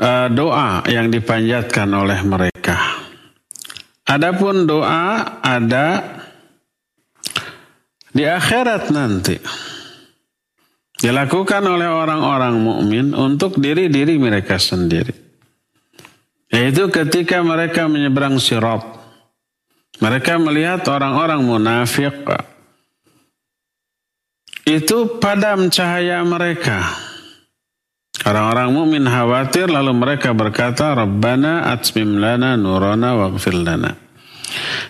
uh, doa yang dipanjatkan oleh mereka. Adapun doa ada di akhirat nanti dilakukan oleh orang-orang mukmin untuk diri-diri mereka sendiri. Yaitu ketika mereka menyeberang sirat. Mereka melihat orang-orang munafik itu padam cahaya mereka. Orang-orang mukmin khawatir lalu mereka berkata, "Rabbana atmim lana nurana waghfir lana."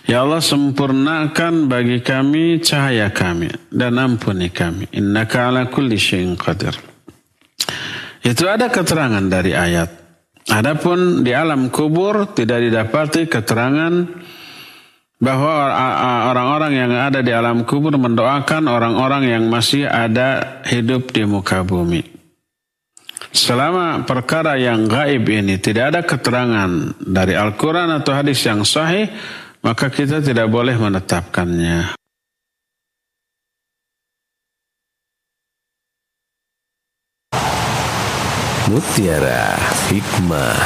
Ya Allah sempurnakan bagi kami cahaya kami dan ampuni kami. Innaka ala kulli syai'in qadir. Itu ada keterangan dari ayat. Adapun di alam kubur tidak didapati keterangan bahwa orang-orang yang ada di alam kubur mendoakan orang-orang yang masih ada hidup di muka bumi. Selama perkara yang gaib ini tidak ada keterangan dari Al-Quran atau hadis yang sahih, maka kita tidak boleh menetapkannya. Mutiara Hikmah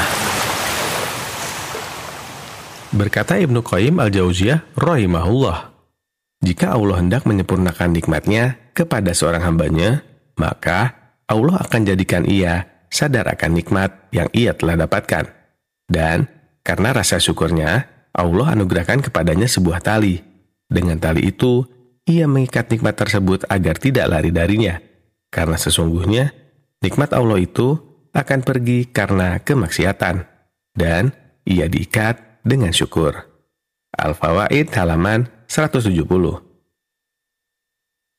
Berkata Ibnu Qayyim al-Jauziyah rahimahullah, jika Allah hendak menyempurnakan nikmatnya kepada seorang hambanya, maka Allah akan jadikan ia sadar akan nikmat yang ia telah dapatkan. Dan karena rasa syukurnya, Allah anugerahkan kepadanya sebuah tali. Dengan tali itu, ia mengikat nikmat tersebut agar tidak lari darinya. Karena sesungguhnya, nikmat Allah itu akan pergi karena kemaksiatan. Dan ia diikat dengan syukur. Al-Fawaid halaman 170.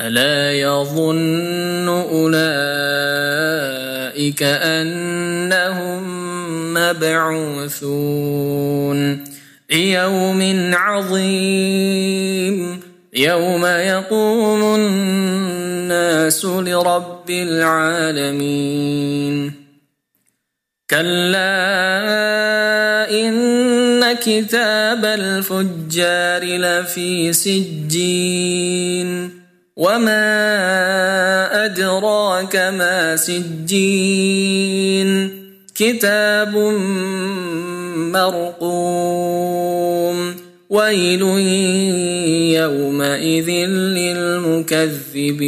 ألا يظن أولئك أنهم مبعوثون. ليوم عظيم يوم يقوم الناس لرب العالمين. كلا إن كتاب الفجار لفي سجين. وما ادراك ما سجين كتاب مرقوم ويل يومئذ للمكذبين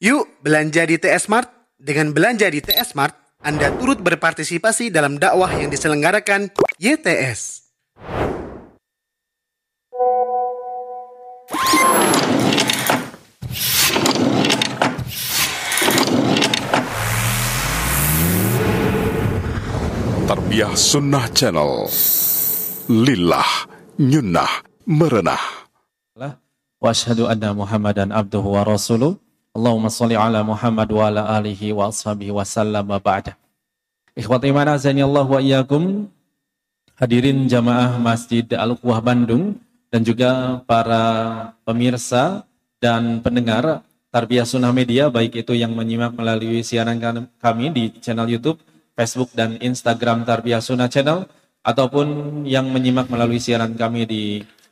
Yuk belanja di TS Mart. Dengan belanja di TS Mart, Anda turut berpartisipasi dalam dakwah yang diselenggarakan YTS. Tarbiyah Sunnah Channel. Lillah, nyunnah, merenah. Wa ashadu anna Muhammadan abduhu wa rasuluh. Allahumma salli ala Muhammad wa ala alihi wa ashabihi wa sallam wa ba'da. Ikhwati iman azani Allah wa iyyakum. Hadirin jamaah Masjid Al-Quwah Bandung dan juga para pemirsa dan pendengar Tarbiyah Sunnah Media baik itu yang menyimak melalui siaran kami di channel YouTube Facebook dan Instagram Tarbiyah Sunnah Channel ataupun yang menyimak melalui siaran kami di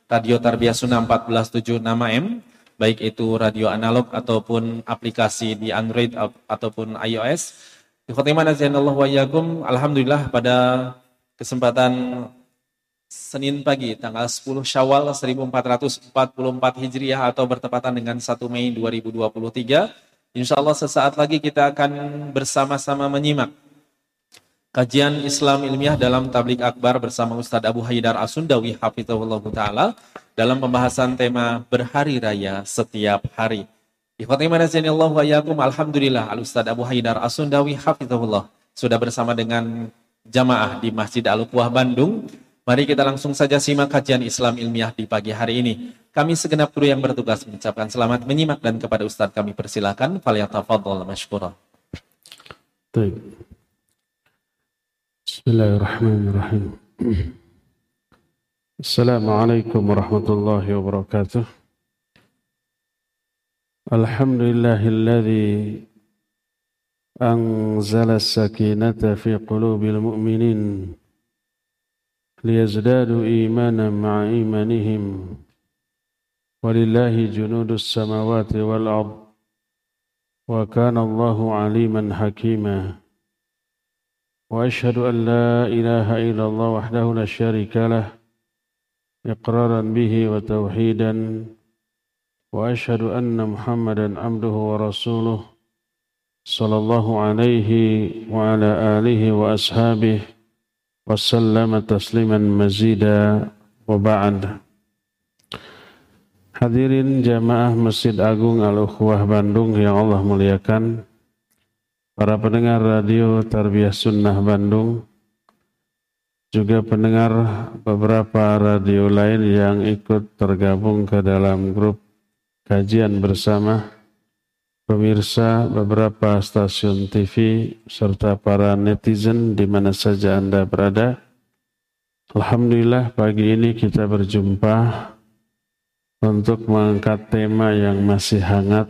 Radio Tarbiyah Sunnah 1476 M baik itu radio analog ataupun aplikasi di Android ataupun iOS. Alhamdulillah pada kesempatan Senin pagi tanggal 10 Syawal 1444 Hijriah atau bertepatan dengan 1 Mei 2023. Insya Allah sesaat lagi kita akan bersama-sama menyimak Kajian Islam Ilmiah dalam Tablik Akbar bersama Ustadz Abu Haidar Asundawi Hafizahullah Ta'ala dalam pembahasan tema Berhari Raya Setiap Hari. Ikhwati Allah wa yakum, Alhamdulillah Al-Ustadz Abu Haidar Asundawi Hafizahullah sudah bersama dengan jamaah di Masjid Al-Uqwah Bandung. Mari kita langsung saja simak kajian Islam Ilmiah di pagi hari ini. Kami segenap kru yang bertugas mengucapkan selamat menyimak dan kepada Ustadz kami persilahkan. Faliyatafadol masykurah. Baik. بسم الله الرحمن الرحيم. السلام عليكم ورحمة الله وبركاته. الحمد لله الذي أنزل السكينة في قلوب المؤمنين ليزدادوا إيمانا مع إيمانهم ولله جنود السماوات والأرض وكان الله عليما حكيما. وأشهد أن لا إله إلا الله وحده لا شريك له إقرارا به وتوحيدا وأشهد أن محمدا عبده ورسوله صلى الله عليه وعلى آله وأصحابه وسلم تسليما مزيدا وبعد. Hadirin jamaah Masjid Agung Al-Ukhwah Bandung yang Allah muliakan, para pendengar radio Tarbiyah Sunnah Bandung, juga pendengar beberapa radio lain yang ikut tergabung ke dalam grup kajian bersama, pemirsa beberapa stasiun TV, serta para netizen di mana saja Anda berada. Alhamdulillah pagi ini kita berjumpa untuk mengangkat tema yang masih hangat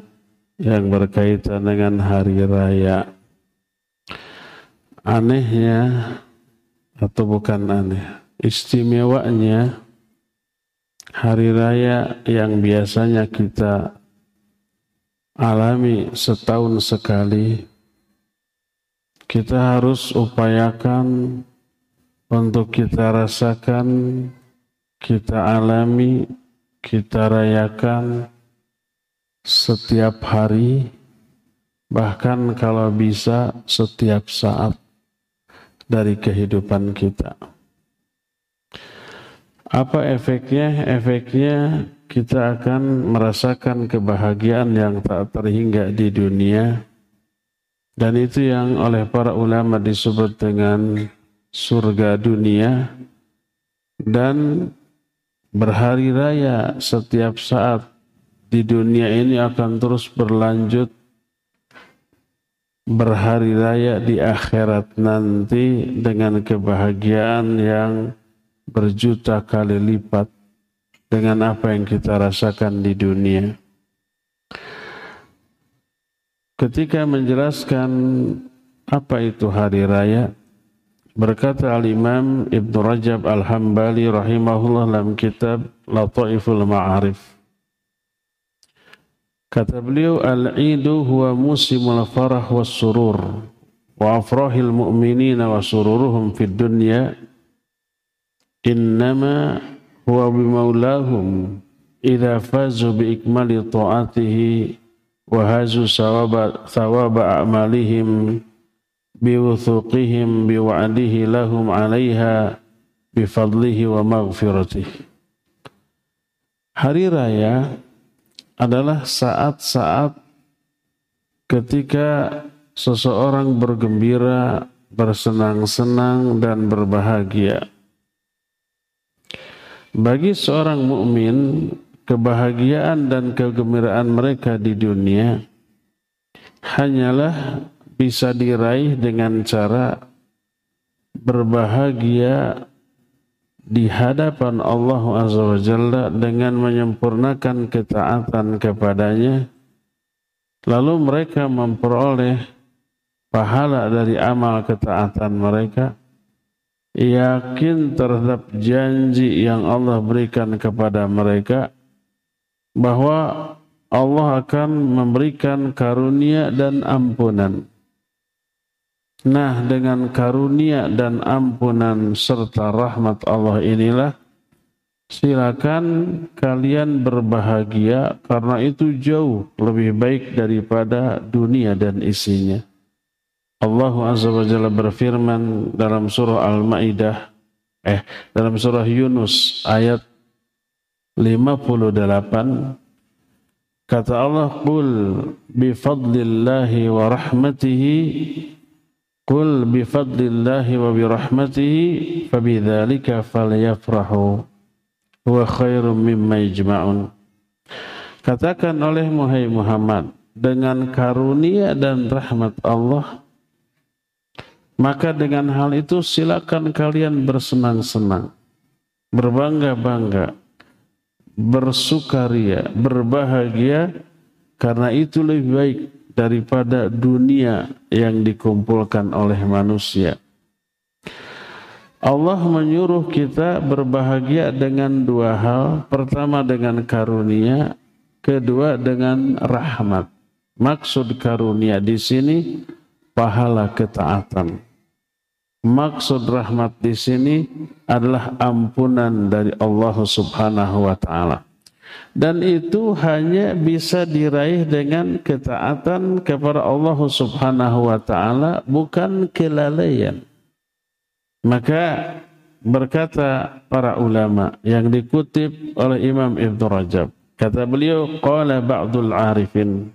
yang berkaitan dengan hari raya. Anehnya atau bukan aneh, istimewanya hari raya yang biasanya kita alami setahun sekali, kita harus upayakan untuk kita rasakan, kita alami kita rayakan setiap hari, bahkan kalau bisa setiap saat dari kehidupan kita. Apa efeknya? Efeknya kita akan merasakan kebahagiaan yang tak terhingga di dunia dan itu yang oleh para ulama disebut dengan surga dunia dan berhari raya setiap saat di dunia ini akan terus berlanjut berhari raya di akhirat nanti dengan kebahagiaan yang berjuta kali lipat dengan apa yang kita rasakan di dunia. Ketika menjelaskan apa itu hari raya, Berkata Al-Imam Ibn Rajab Al-Hambali rahimahullah dalam kitab Lataiful Ma'arif. Kata beliau, Al-Idu huwa musimul farah was surur wa afrahil mu'minina wa sururuhum fid dunya innama huwa bimaulahum idha fazu bi ikmali ta'atihi wa hazu sawaba, thawaba a'malihim biwuthuqihim biwa'dihi lahum 'alaiha bifadlihi wa maghfiratih. Hari raya adalah saat-saat ketika seseorang bergembira, bersenang-senang dan berbahagia. Bagi seorang mukmin, kebahagiaan dan kegembiraan mereka di dunia hanyalah bisa diraih dengan cara berbahagia di hadapan Allah Azza wa Jalla dengan menyempurnakan ketaatan kepadanya lalu mereka memperoleh pahala dari amal ketaatan mereka yakin terhadap janji yang Allah berikan kepada mereka bahwa Allah akan memberikan karunia dan ampunan Nah dengan karunia dan ampunan serta rahmat Allah inilah silakan kalian berbahagia karena itu jauh lebih baik daripada dunia dan isinya. Allah Azza wa Jalla berfirman dalam surah Al-Maidah eh dalam surah Yunus ayat 58 kata Allah qul bi fadlillahi wa rahmatihi Qul bifadlillahi wa birahmatihi fabidzalika falyafrahu huwa khairum mimma yajma'un. Katakan oleh Muhammad Muhammad dengan karunia dan rahmat Allah Maka dengan hal itu silakan kalian bersenang-senang, berbangga-bangga, bersukaria, berbahagia karena itu lebih baik daripada dunia yang dikumpulkan oleh manusia. Allah menyuruh kita berbahagia dengan dua hal. Pertama dengan karunia, kedua dengan rahmat. Maksud karunia di sini pahala ketaatan. Maksud rahmat di sini adalah ampunan dari Allah Subhanahu wa taala. Dan itu hanya bisa diraih dengan ketaatan kepada Allah Subhanahu wa taala bukan kelalaian. Maka berkata para ulama yang dikutip oleh Imam Ibn Rajab. Kata beliau, qala ba'dul arifin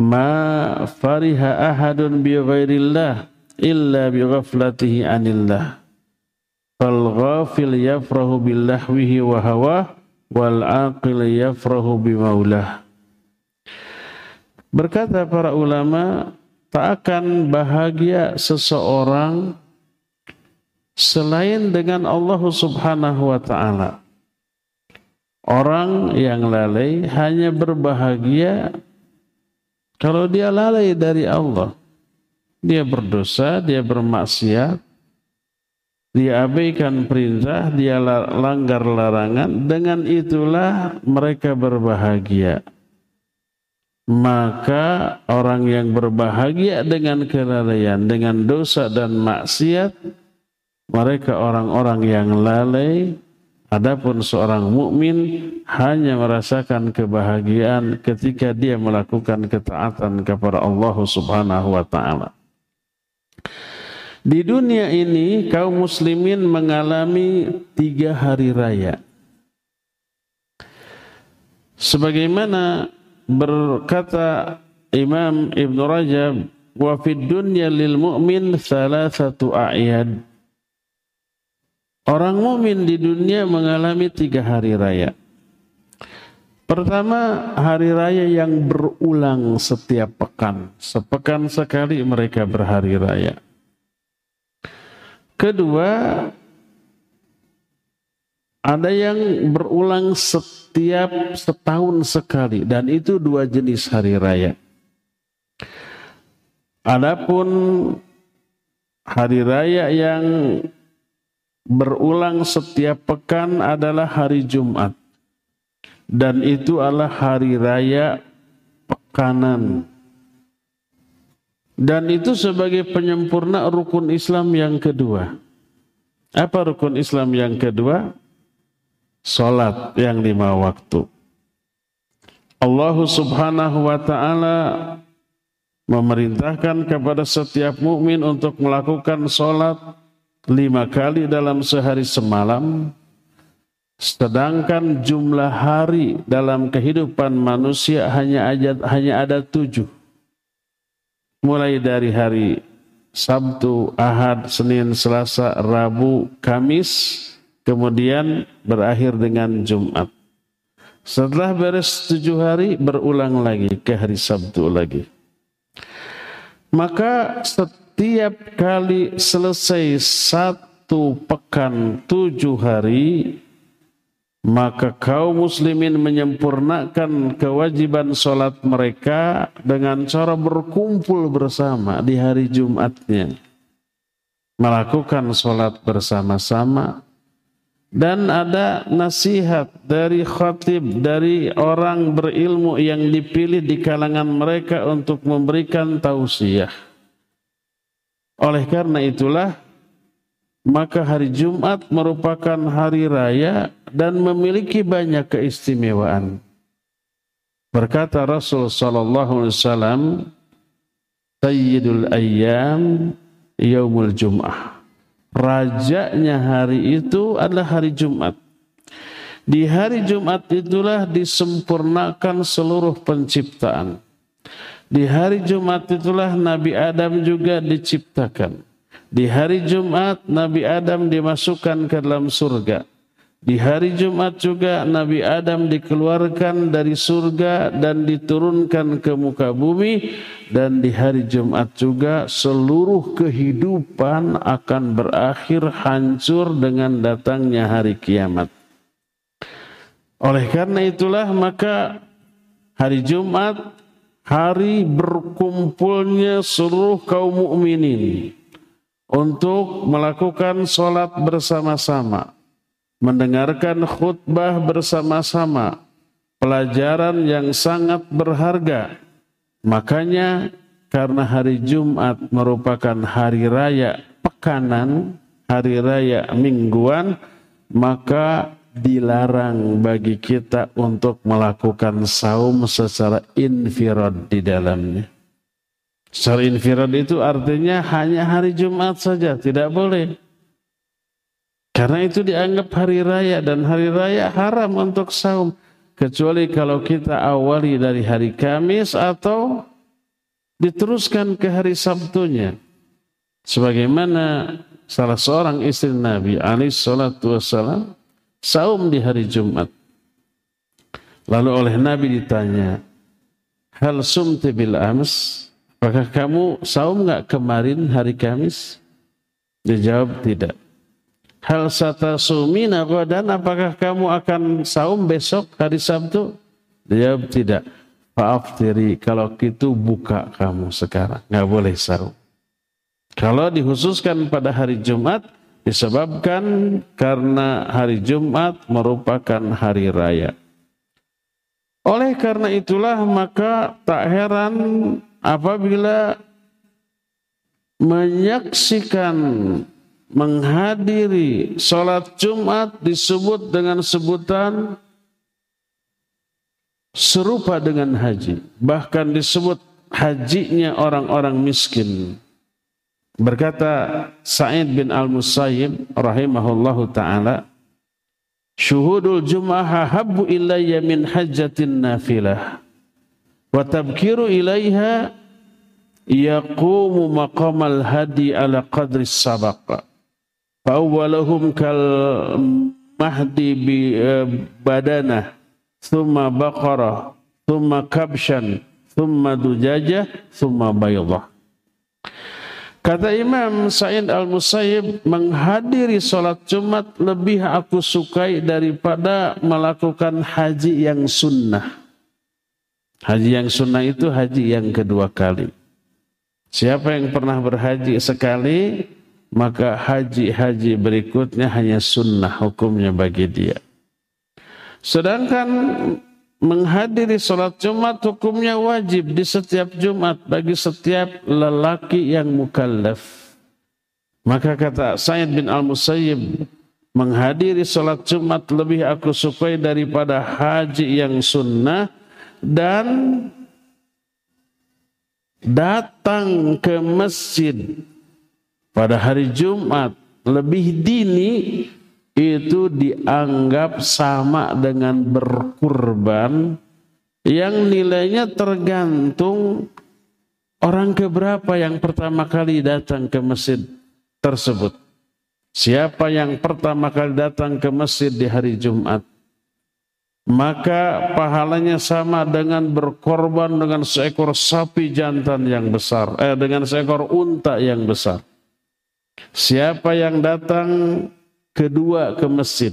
ma fariha ahadun bi ghairillah illa bi ghaflatihi anillah fal ghafil yafrahu billahwihi wa wal aqil yafrahu bi maulah berkata para ulama tak akan bahagia seseorang selain dengan Allah Subhanahu wa taala. Orang yang lalai hanya berbahagia kalau dia lalai dari Allah, dia berdosa, dia bermaksiat, dia abaikan perintah, dia langgar larangan, dengan itulah mereka berbahagia. Maka orang yang berbahagia dengan kelalaian, dengan dosa dan maksiat, mereka orang-orang yang lalai, Adapun seorang mukmin hanya merasakan kebahagiaan ketika dia melakukan ketaatan kepada Allah Subhanahu wa taala. Di dunia ini kaum muslimin mengalami tiga hari raya. Sebagaimana berkata Imam Ibn Rajab, wa fid dunya lil mu'min thalathatu a'yad. Orang mukmin di dunia mengalami tiga hari raya. Pertama, hari raya yang berulang setiap pekan. Sepekan sekali mereka berhari raya. Kedua, ada yang berulang setiap setahun sekali dan itu dua jenis hari raya. Adapun hari raya yang berulang setiap pekan adalah hari Jumat. Dan itu adalah hari raya pekanan. Dan itu sebagai penyempurna rukun Islam yang kedua. Apa rukun Islam yang kedua? Salat yang lima waktu. Allah subhanahu wa ta'ala memerintahkan kepada setiap mukmin untuk melakukan salat lima kali dalam sehari semalam, sedangkan jumlah hari dalam kehidupan manusia hanya ada, hanya ada tujuh. Mulai dari hari Sabtu, Ahad, Senin, Selasa, Rabu, Kamis, kemudian berakhir dengan Jumat. Setelah beres tujuh hari, berulang lagi ke hari Sabtu lagi. Maka setiap kali selesai satu pekan tujuh hari, maka kaum muslimin menyempurnakan kewajiban sholat mereka dengan cara berkumpul bersama di hari Jumatnya. Melakukan sholat bersama-sama. Dan ada nasihat dari khatib, dari orang berilmu yang dipilih di kalangan mereka untuk memberikan tausiah oleh karena itulah maka hari Jumat merupakan hari raya dan memiliki banyak keistimewaan. Berkata Rasul sallallahu alaihi wasallam, Sayyidul ayyam yaumul jum'ah. Rajanya hari itu adalah hari Jumat. Di hari Jumat itulah disempurnakan seluruh penciptaan. Di hari Jumat itulah Nabi Adam juga diciptakan. Di hari Jumat Nabi Adam dimasukkan ke dalam surga. Di hari Jumat juga Nabi Adam dikeluarkan dari surga dan diturunkan ke muka bumi dan di hari Jumat juga seluruh kehidupan akan berakhir hancur dengan datangnya hari kiamat. Oleh karena itulah maka hari Jumat hari berkumpulnya seluruh kaum mukminin untuk melakukan sholat bersama-sama mendengarkan khutbah bersama-sama, pelajaran yang sangat berharga. Makanya karena hari Jumat merupakan hari raya pekanan, hari raya mingguan, maka dilarang bagi kita untuk melakukan saum secara infirad di dalamnya. Secara infirad itu artinya hanya hari Jumat saja, tidak boleh. Karena itu dianggap hari raya dan hari raya haram untuk saum. Kecuali kalau kita awali dari hari Kamis atau diteruskan ke hari Sabtunya. Sebagaimana salah seorang istri Nabi alaihi salatu wassalam saum di hari Jumat. Lalu oleh Nabi ditanya, Hal sumti bil ams? Apakah kamu saum nggak kemarin hari Kamis? Dijawab tidak. Hal sata sumina dan apakah kamu akan saum besok hari Sabtu? Dia tidak. Maaf diri kalau gitu buka kamu sekarang. Nggak boleh saum. Kalau dikhususkan pada hari Jumat disebabkan karena hari Jumat merupakan hari raya. Oleh karena itulah maka tak heran apabila menyaksikan menghadiri sholat Jumat disebut dengan sebutan serupa dengan haji. Bahkan disebut hajinya orang-orang miskin. Berkata Sa'id bin Al-Musayyib rahimahullahu ta'ala, Syuhudul Jum'ah habbu ilayya min hajjatin nafilah. Wa tabkiru ilayha yaqumu maqamal hadi ala qadri sabaqa. Fawwalahum kal mahdi bi badanah thumma baqarah thumma kabshan thumma dujajah thumma baydah Kata Imam Sa'id Al-Musayyib menghadiri sholat Jumat lebih aku sukai daripada melakukan haji yang sunnah. Haji yang sunnah itu haji yang kedua kali. Siapa yang pernah berhaji sekali, maka haji-haji berikutnya hanya sunnah hukumnya bagi dia. Sedangkan menghadiri sholat Jumat hukumnya wajib di setiap Jumat bagi setiap lelaki yang mukallaf. Maka kata Sayyid bin Al-Musayyib, menghadiri sholat Jumat lebih aku sukai daripada haji yang sunnah dan datang ke masjid pada hari Jumat lebih dini itu dianggap sama dengan berkurban yang nilainya tergantung orang keberapa yang pertama kali datang ke masjid tersebut. Siapa yang pertama kali datang ke masjid di hari Jumat, maka pahalanya sama dengan berkorban dengan seekor sapi jantan yang besar, eh, dengan seekor unta yang besar. Siapa yang datang kedua ke masjid.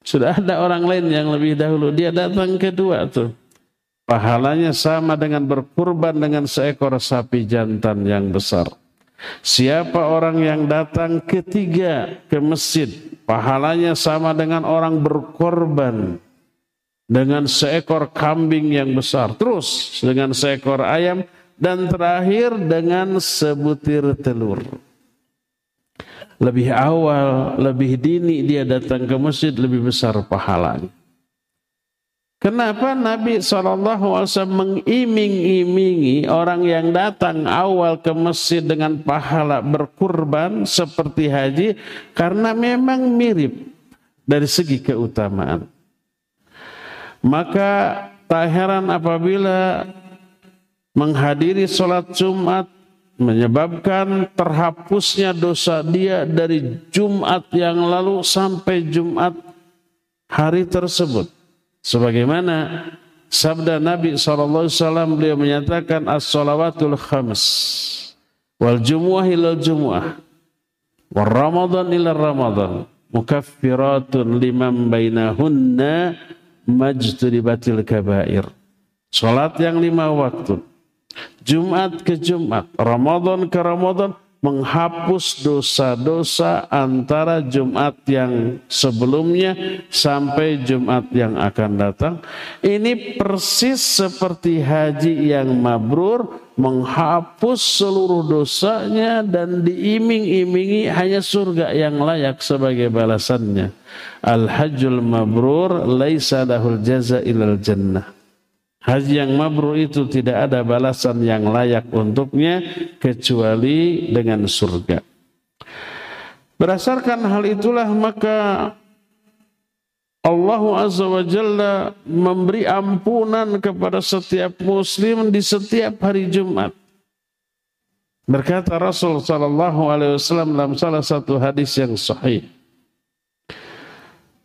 Sudah ada orang lain yang lebih dahulu. Dia datang kedua tuh. Pahalanya sama dengan berkurban dengan seekor sapi jantan yang besar. Siapa orang yang datang ketiga ke masjid, pahalanya sama dengan orang berkorban dengan seekor kambing yang besar, terus dengan seekor ayam, dan terakhir dengan sebutir telur lebih awal, lebih dini dia datang ke masjid lebih besar pahalanya. Kenapa Nabi SAW mengiming-imingi orang yang datang awal ke masjid dengan pahala berkurban seperti haji? Karena memang mirip dari segi keutamaan. Maka tak heran apabila menghadiri sholat Jumat menyebabkan terhapusnya dosa dia dari Jumat yang lalu sampai Jumat hari tersebut. Sebagaimana sabda Nabi SAW beliau menyatakan as-salawatul khams wal jumu'ah ila jumu'ah wal ramadan ila ramadan mukaffiratun liman bainahunna majturibatil kabair. Salat yang lima waktu. Jumat ke Jumat, Ramadan ke Ramadan menghapus dosa-dosa antara Jumat yang sebelumnya sampai Jumat yang akan datang. Ini persis seperti haji yang mabrur menghapus seluruh dosanya dan diiming-imingi hanya surga yang layak sebagai balasannya. Al-hajjul mabrur laisa lahul jaza ilal jannah. Haji yang mabrur itu tidak ada balasan yang layak untuknya kecuali dengan surga. Berdasarkan hal itulah maka Allah Azza wa Jalla memberi ampunan kepada setiap muslim di setiap hari Jumat. Berkata Rasul sallallahu alaihi wasallam dalam salah satu hadis yang sahih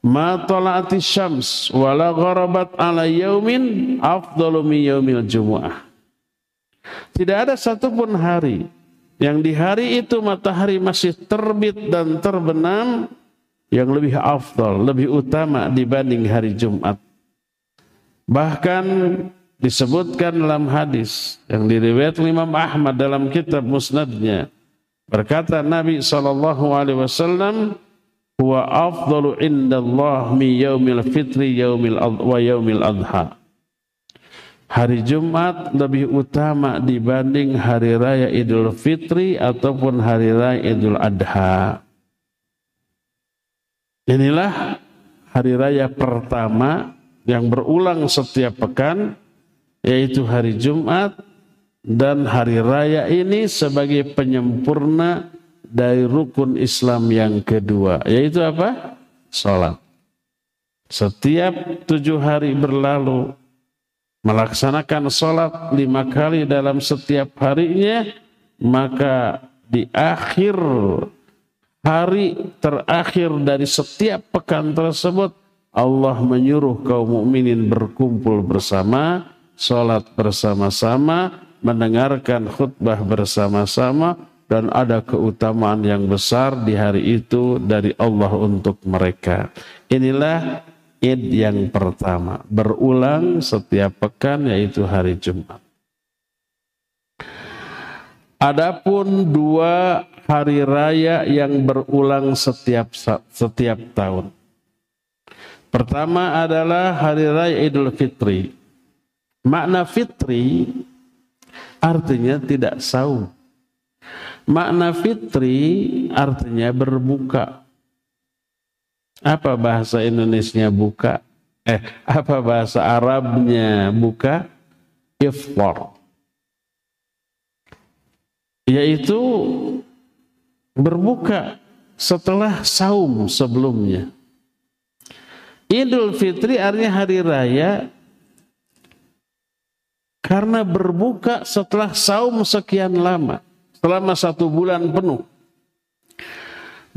ma tala'ati syams wala gharabat ala yaumin afdalu min yaumil jumu'ah. Tidak ada satupun hari yang di hari itu matahari masih terbit dan terbenam yang lebih afdal, lebih utama dibanding hari Jumat. Bahkan disebutkan dalam hadis yang diriwayatkan Imam Ahmad dalam kitab Musnadnya berkata Nabi wasallam huwa afdalu indallah mi yaumil fitri yaumil wa yaumil adha. Hari Jumat lebih utama dibanding hari raya Idul Fitri ataupun hari raya Idul Adha. Inilah hari raya pertama yang berulang setiap pekan yaitu hari Jumat dan hari raya ini sebagai penyempurna dari rukun Islam yang kedua, yaitu apa? Salat. Setiap tujuh hari berlalu, melaksanakan salat lima kali dalam setiap harinya, maka di akhir hari terakhir dari setiap pekan tersebut, Allah menyuruh kaum mukminin berkumpul bersama, salat bersama-sama, mendengarkan khutbah bersama-sama, dan ada keutamaan yang besar di hari itu dari Allah untuk mereka. Inilah Id yang pertama, berulang setiap pekan yaitu hari Jumat. Adapun dua hari raya yang berulang setiap setiap tahun. Pertama adalah hari raya Idul Fitri. Makna fitri artinya tidak saum. Makna fitri artinya berbuka. Apa bahasa Indonesia buka? Eh, apa bahasa Arabnya buka? Iftar. Yaitu berbuka setelah saum sebelumnya. Idul Fitri artinya hari raya karena berbuka setelah saum sekian lama selama satu bulan penuh.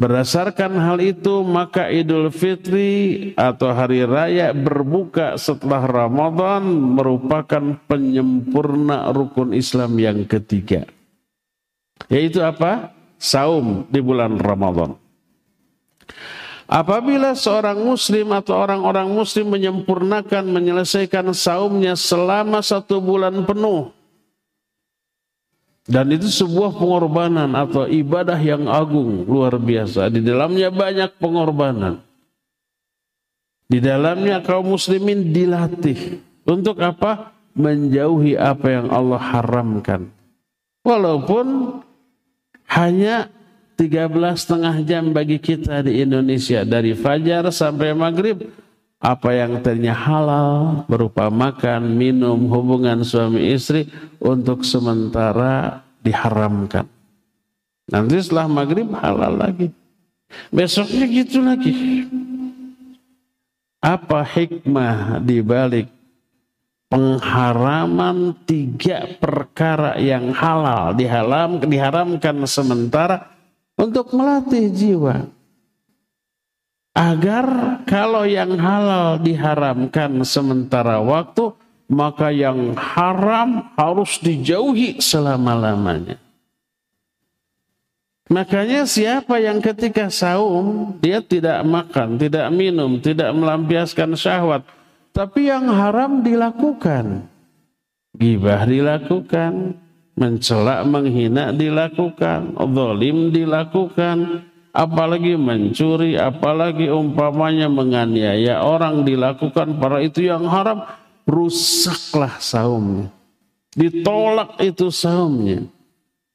Berdasarkan hal itu maka Idul Fitri atau hari raya berbuka setelah Ramadan merupakan penyempurna rukun Islam yang ketiga. Yaitu apa? Saum di bulan Ramadan. Apabila seorang muslim atau orang-orang muslim menyempurnakan menyelesaikan saumnya selama satu bulan penuh dan itu sebuah pengorbanan atau ibadah yang agung, luar biasa. Di dalamnya banyak pengorbanan. Di dalamnya kaum muslimin dilatih. Untuk apa? Menjauhi apa yang Allah haramkan. Walaupun hanya 13 setengah jam bagi kita di Indonesia. Dari fajar sampai maghrib apa yang tadinya halal berupa makan, minum, hubungan suami istri untuk sementara diharamkan. Nanti setelah maghrib halal lagi. Besoknya gitu lagi. Apa hikmah dibalik pengharaman tiga perkara yang halal diharam, diharamkan sementara untuk melatih jiwa Agar kalau yang halal diharamkan sementara waktu, maka yang haram harus dijauhi selama-lamanya. Makanya siapa yang ketika saum dia tidak makan, tidak minum, tidak melampiaskan syahwat, tapi yang haram dilakukan. Gibah dilakukan, mencela, menghina dilakukan, zalim dilakukan, apalagi mencuri, apalagi umpamanya menganiaya orang dilakukan para itu yang haram, rusaklah saumnya. Ditolak itu saumnya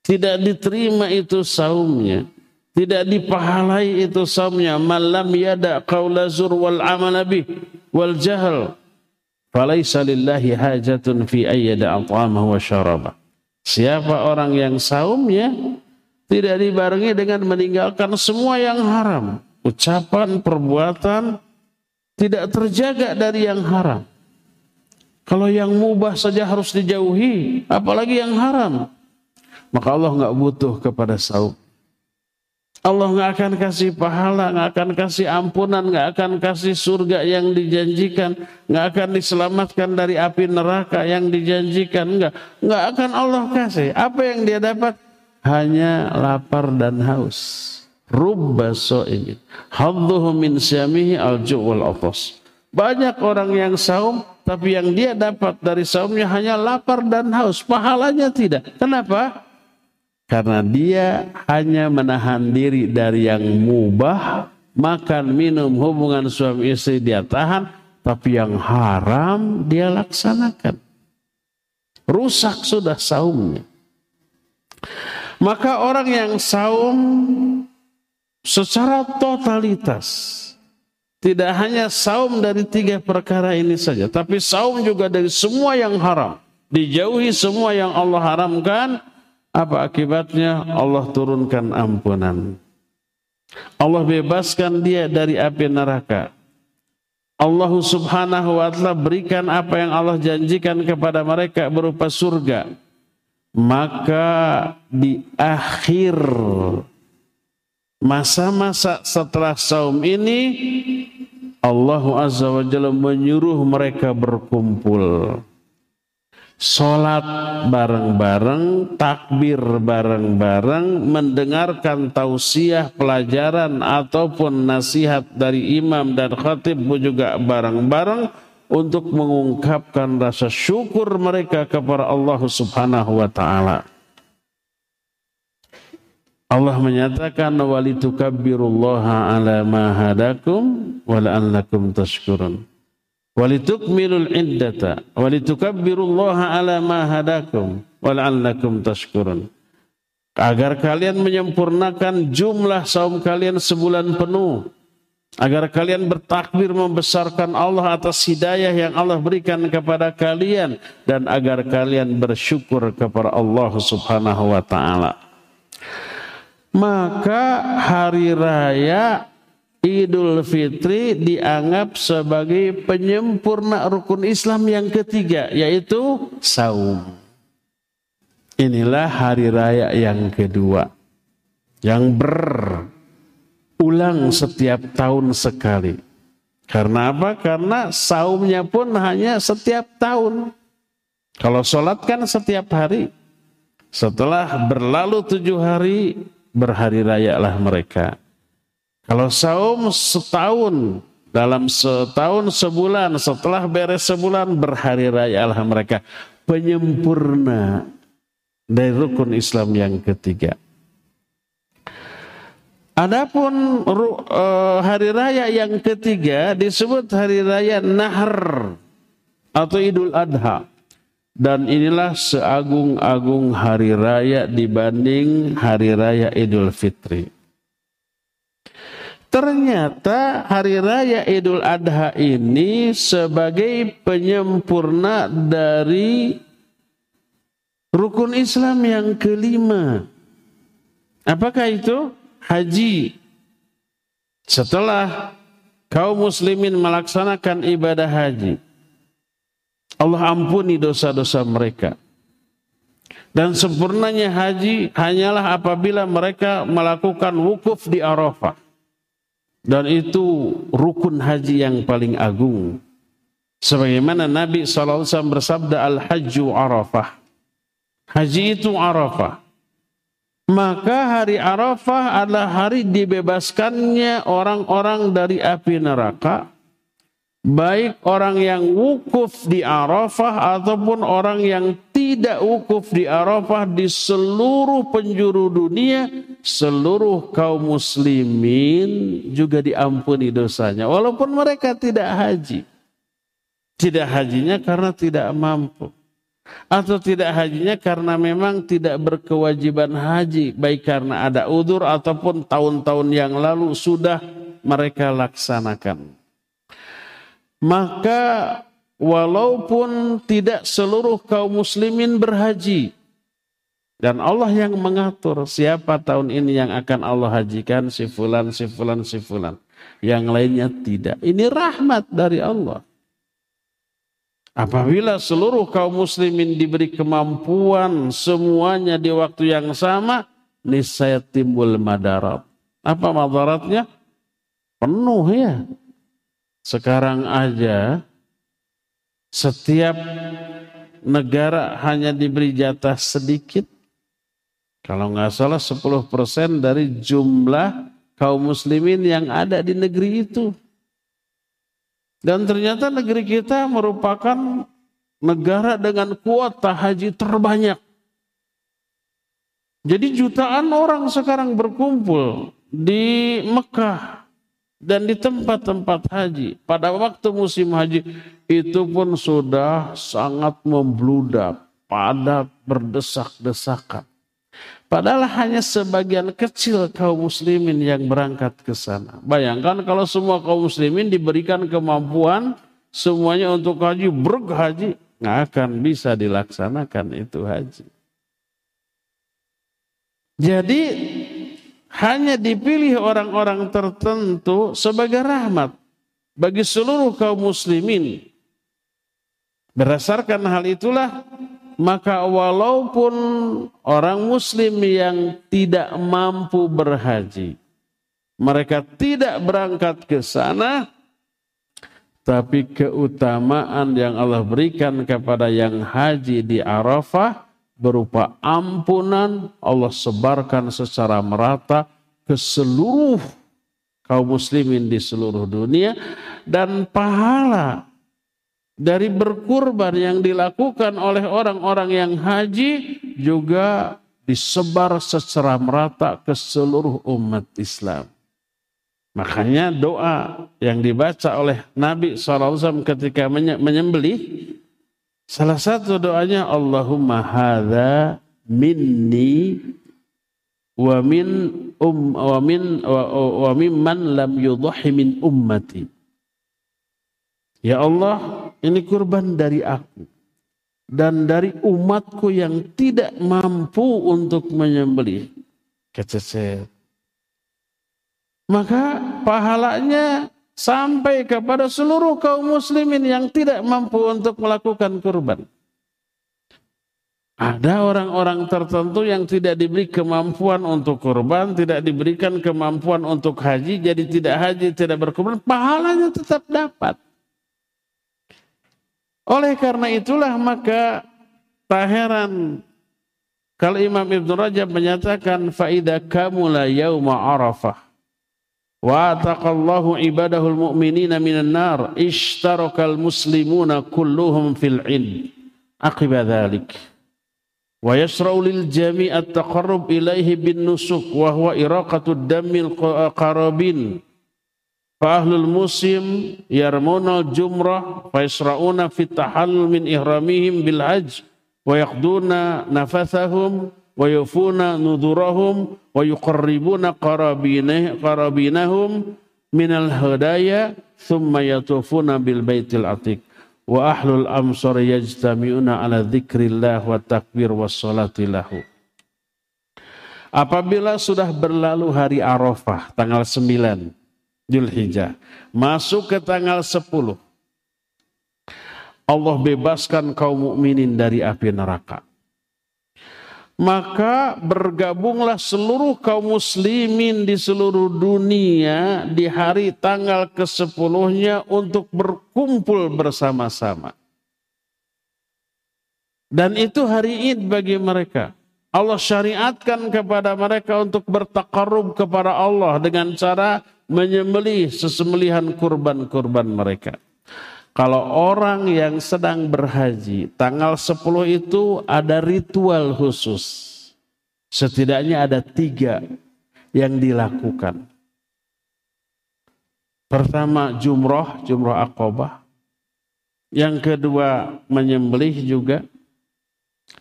tidak diterima itu saumnya. Tidak dipahalai itu saumnya. Malam yada qawla zur wal amala bih wal jahal. Falaysa lillahi hajatun fi ayyada at'amahu wa syarabah. Siapa orang yang saumnya tidak dibarengi dengan meninggalkan semua yang haram. Ucapan, perbuatan tidak terjaga dari yang haram. Kalau yang mubah saja harus dijauhi, apalagi yang haram. Maka Allah nggak butuh kepada saum. Allah nggak akan kasih pahala, nggak akan kasih ampunan, nggak akan kasih surga yang dijanjikan, nggak akan diselamatkan dari api neraka yang dijanjikan, nggak, nggak akan Allah kasih. Apa yang dia dapat? Hanya lapar dan haus. Rubba so'in. Hadduhu min syamihi al wal Banyak orang yang saum, tapi yang dia dapat dari saumnya hanya lapar dan haus. Pahalanya tidak. Kenapa? Karena dia hanya menahan diri dari yang mubah, makan, minum, hubungan suami istri dia tahan, tapi yang haram dia laksanakan. Rusak sudah saumnya. Maka orang yang saum secara totalitas tidak hanya saum dari tiga perkara ini saja, tapi saum juga dari semua yang haram. Dijauhi semua yang Allah haramkan, apa akibatnya? Allah turunkan ampunan. Allah bebaskan dia dari api neraka. Allah subhanahu wa ta'ala berikan apa yang Allah janjikan kepada mereka berupa surga. Maka di akhir masa-masa setelah saum ini Allah azza wa jalla menyuruh mereka berkumpul. Sholat bareng-bareng, takbir bareng-bareng, mendengarkan tausiah, pelajaran ataupun nasihat dari imam dan khatib juga bareng-bareng untuk mengungkapkan rasa syukur mereka kepada Allah Subhanahu wa taala. Allah menyatakan walitukabbirullaha ala ma hadakum wa la'allakum tashkurun. Walitukmilul iddata walitukabbirullaha ala ma hadakum wal'allakum tashkurun. Agar kalian menyempurnakan jumlah saum kalian sebulan penuh. Agar kalian bertakbir membesarkan Allah atas hidayah yang Allah berikan kepada kalian. Dan agar kalian bersyukur kepada Allah subhanahu wa ta'ala. Maka hari raya Idul Fitri dianggap sebagai penyempurna rukun Islam yang ketiga, yaitu saum. Inilah hari raya yang kedua, yang berulang setiap tahun sekali. Karena apa? Karena saumnya pun hanya setiap tahun. Kalau sholat kan setiap hari. Setelah berlalu tujuh hari, berhari raya lah mereka. Kalau saum setahun, dalam setahun sebulan, setelah beres sebulan berhari raya Allah mereka. Penyempurna dari rukun Islam yang ketiga. Adapun uh, hari raya yang ketiga disebut hari raya Nahar atau Idul Adha. Dan inilah seagung-agung hari raya dibanding hari raya Idul Fitri. Ternyata hari raya Idul Adha ini sebagai penyempurna dari rukun Islam yang kelima. Apakah itu? Haji. Setelah kaum muslimin melaksanakan ibadah haji, Allah ampuni dosa-dosa mereka. Dan sempurnanya haji hanyalah apabila mereka melakukan wukuf di Arafah. Dan itu rukun haji yang paling agung. Sebagaimana Nabi SAW bersabda Al-Hajju Arafah. Haji itu Arafah. Maka hari Arafah adalah hari dibebaskannya orang-orang dari api neraka. Baik orang yang wukuf di Arafah ataupun orang yang tidak wukuf di Arafah di seluruh penjuru dunia, seluruh kaum muslimin juga diampuni dosanya. Walaupun mereka tidak haji. Tidak hajinya karena tidak mampu atau tidak hajinya karena memang tidak berkewajiban haji baik karena ada udur ataupun tahun-tahun yang lalu sudah mereka laksanakan. Maka walaupun tidak seluruh kaum muslimin berhaji dan Allah yang mengatur siapa tahun ini yang akan Allah hajikan si fulan si fulan si fulan. Yang lainnya tidak. Ini rahmat dari Allah Apabila seluruh kaum muslimin diberi kemampuan semuanya di waktu yang sama, niscaya timbul madarat. Apa madaratnya? Penuh ya. Sekarang aja setiap negara hanya diberi jatah sedikit. Kalau nggak salah 10% dari jumlah kaum muslimin yang ada di negeri itu. Dan ternyata negeri kita merupakan negara dengan kuota haji terbanyak. Jadi jutaan orang sekarang berkumpul di Mekah dan di tempat-tempat haji. Pada waktu musim haji itu pun sudah sangat membludak, padat, berdesak-desakan. Padahal hanya sebagian kecil kaum muslimin yang berangkat ke sana. Bayangkan kalau semua kaum muslimin diberikan kemampuan semuanya untuk haji, berhaji, nggak akan bisa dilaksanakan itu haji. Jadi hanya dipilih orang-orang tertentu sebagai rahmat bagi seluruh kaum muslimin. Berdasarkan hal itulah maka walaupun orang muslim yang tidak mampu berhaji, mereka tidak berangkat ke sana, tapi keutamaan yang Allah berikan kepada yang haji di Arafah berupa ampunan Allah sebarkan secara merata ke seluruh kaum muslimin di seluruh dunia dan pahala dari berkurban yang dilakukan oleh orang-orang yang haji juga disebar secara merata ke seluruh umat Islam. Makanya doa yang dibaca oleh Nabi SAW ketika menyembelih, salah satu doanya Allahumma hadha minni wa min um wa min wa, wa mimman lam yudhi min ummati. Ya Allah, ini kurban dari aku dan dari umatku yang tidak mampu untuk menyembelih. Keceset. Maka pahalanya sampai kepada seluruh kaum muslimin yang tidak mampu untuk melakukan kurban. Ada orang-orang tertentu yang tidak diberi kemampuan untuk kurban, tidak diberikan kemampuan untuk haji, jadi tidak haji, tidak berkurban, pahalanya tetap dapat. Oleh karena itulah maka tak heran kalau Imam Ibn Rajab menyatakan faida kamula yauma arafah wa ataqallahu ibadahul mu'minina minan nar ishtarakal muslimuna kulluhum fil ilm aqiba dhalik wa yasra'u lil jami' at-taqarrub ilaihi bin nusuk wa huwa iraqatud damil qarabin Fahlul musim yarmunal jumrah fa yasrauna fit tahallul min ihramihim bil hajj wa yaqduna nafathahum wa yufuna nudurahum wa yuqarribuna qarabinahum min al hadaya thumma yatufuna bil baitil atiq. Wa ahlul amsar yajtami'una ala dzikrillah wa takbir was salati lahu. Apabila sudah berlalu hari Arafah tanggal 9 Zulhijjah. Masuk ke tanggal 10. Allah bebaskan kaum mukminin dari api neraka. maka bergabunglah seluruh kaum muslimin di seluruh dunia di hari tanggal ke-10-nya untuk berkumpul bersama-sama. Dan itu hari Id bagi mereka. Allah syariatkan kepada mereka untuk bertakarub kepada Allah dengan cara menyembelih sesembelihan kurban-kurban mereka. Kalau orang yang sedang berhaji, tanggal 10 itu ada ritual khusus. Setidaknya ada tiga yang dilakukan. Pertama jumroh, jumroh akobah. Yang kedua menyembelih juga.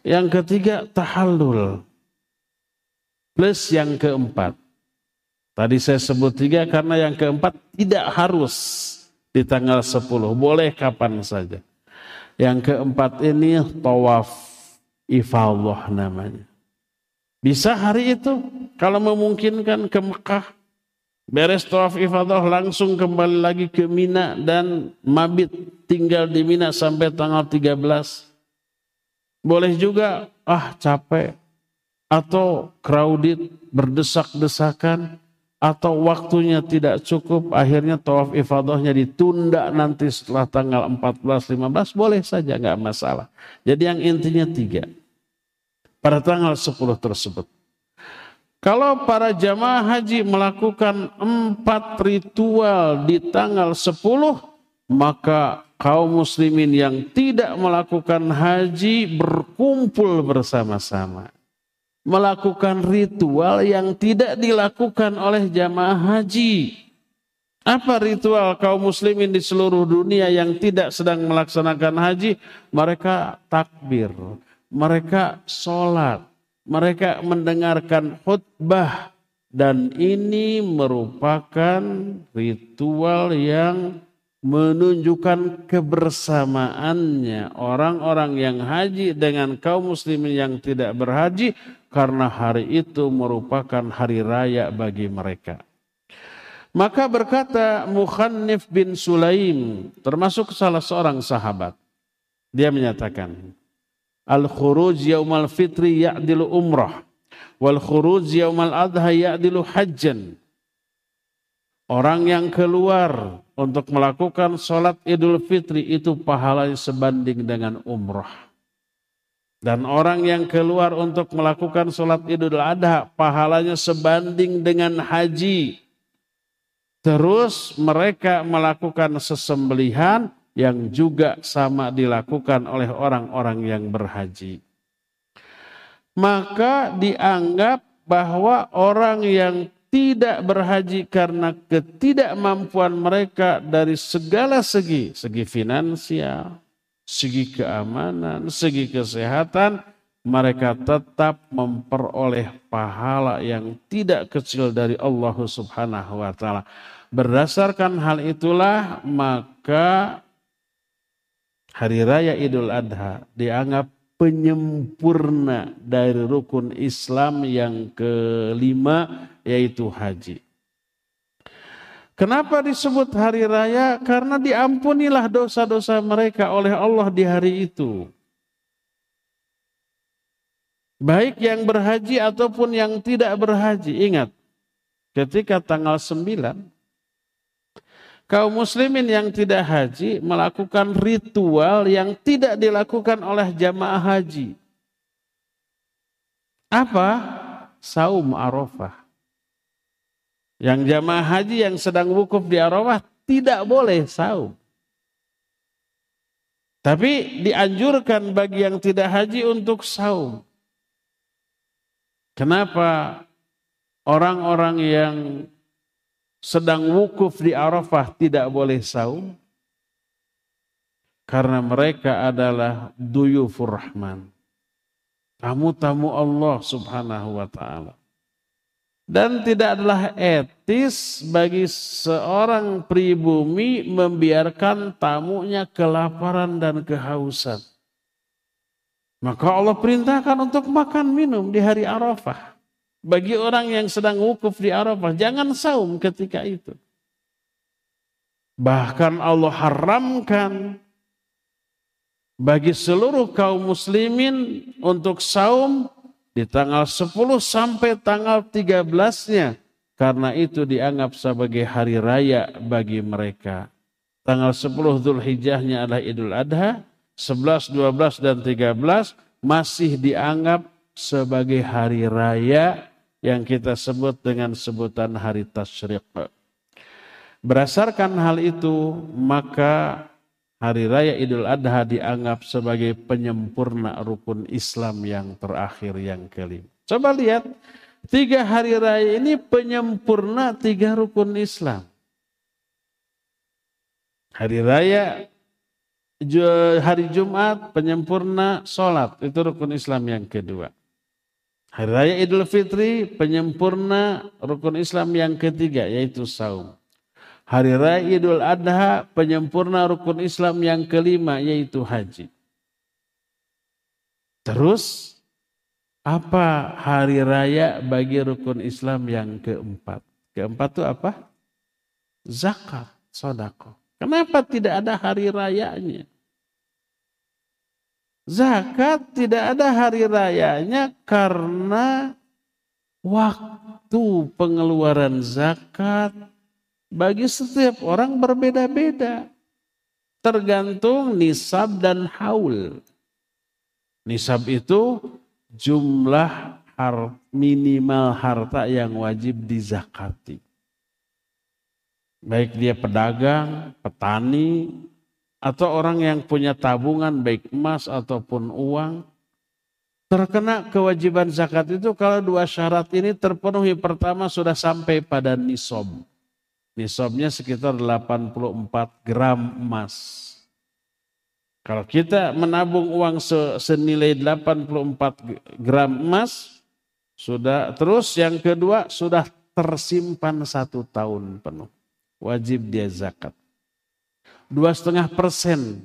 Yang ketiga tahallul. Plus yang keempat. Tadi saya sebut tiga karena yang keempat tidak harus di tanggal 10. Boleh kapan saja. Yang keempat ini tawaf ifallah namanya. Bisa hari itu kalau memungkinkan ke Mekah. Beres tawaf ifadah langsung kembali lagi ke Mina dan mabit tinggal di Mina sampai tanggal 13 boleh juga ah capek atau crowded berdesak-desakan atau waktunya tidak cukup akhirnya tawaf ifadahnya ditunda nanti setelah tanggal 14 15 boleh saja nggak masalah. Jadi yang intinya tiga pada tanggal 10 tersebut. Kalau para jamaah haji melakukan empat ritual di tanggal 10 maka kaum muslimin yang tidak melakukan haji berkumpul bersama-sama. Melakukan ritual yang tidak dilakukan oleh jamaah haji. Apa ritual kaum muslimin di seluruh dunia yang tidak sedang melaksanakan haji? Mereka takbir, mereka sholat, mereka mendengarkan khutbah. Dan ini merupakan ritual yang menunjukkan kebersamaannya orang-orang yang haji dengan kaum muslimin yang tidak berhaji karena hari itu merupakan hari raya bagi mereka. Maka berkata Mukhannif bin Sulaim termasuk salah seorang sahabat. Dia menyatakan, Al-khuruj yaumal fitri ya'dilu umrah. Wal khuruj yaumal adha ya'dilu hajjan. Orang yang keluar untuk melakukan sholat idul fitri itu pahalanya sebanding dengan umrah. Dan orang yang keluar untuk melakukan sholat idul adha pahalanya sebanding dengan haji. Terus mereka melakukan sesembelihan yang juga sama dilakukan oleh orang-orang yang berhaji. Maka dianggap bahwa orang yang tidak berhaji karena ketidakmampuan mereka dari segala segi, segi finansial, segi keamanan, segi kesehatan, mereka tetap memperoleh pahala yang tidak kecil dari Allah Subhanahu wa taala. Berdasarkan hal itulah maka hari raya Idul Adha dianggap penyempurna dari rukun Islam yang kelima yaitu haji. Kenapa disebut hari raya? Karena diampunilah dosa-dosa mereka oleh Allah di hari itu. Baik yang berhaji ataupun yang tidak berhaji. Ingat, ketika tanggal 9 kaum muslimin yang tidak haji melakukan ritual yang tidak dilakukan oleh jamaah haji. Apa? Saum Arafah. Yang jamaah haji yang sedang wukuf di Arafah tidak boleh saum. Tapi dianjurkan bagi yang tidak haji untuk saum. Kenapa orang-orang yang sedang wukuf di Arafah tidak boleh saum? Karena mereka adalah duyufur rahman. Tamu-tamu Allah subhanahu wa ta'ala. Dan tidak adalah etis bagi seorang pribumi membiarkan tamunya kelaparan dan kehausan. Maka Allah perintahkan untuk makan minum di hari Arafah. Bagi orang yang sedang wukuf di Arafah, jangan saum ketika itu. Bahkan Allah haramkan bagi seluruh kaum muslimin untuk saum di tanggal 10 sampai tanggal 13-nya. Karena itu dianggap sebagai hari raya bagi mereka. Tanggal 10 Zulhijjahnya adalah Idul Adha, 11, 12, dan 13 masih dianggap sebagai hari raya yang kita sebut dengan sebutan hari tasyriq. Berdasarkan hal itu, maka hari raya Idul Adha dianggap sebagai penyempurna rukun Islam yang terakhir yang kelima. Coba lihat, tiga hari raya ini penyempurna tiga rukun Islam. Hari raya hari Jumat penyempurna sholat, itu rukun Islam yang kedua. Hari Raya Idul Fitri penyempurna rukun Islam yang ketiga yaitu saum. Hari Raya Idul Adha penyempurna rukun Islam yang kelima yaitu haji. Terus apa hari raya bagi rukun Islam yang keempat? Keempat itu apa? Zakat, sodako. Kenapa tidak ada hari rayanya? Zakat tidak ada hari rayanya karena waktu pengeluaran zakat bagi setiap orang berbeda-beda. Tergantung nisab dan haul. Nisab itu jumlah har minimal harta yang wajib dizakati. Baik dia pedagang, petani, atau orang yang punya tabungan baik emas ataupun uang terkena kewajiban zakat itu kalau dua syarat ini terpenuhi pertama sudah sampai pada nisob. Nisobnya sekitar 84 gram emas. Kalau kita menabung uang senilai 84 gram emas, sudah terus yang kedua sudah tersimpan satu tahun penuh. Wajib dia zakat dua setengah persen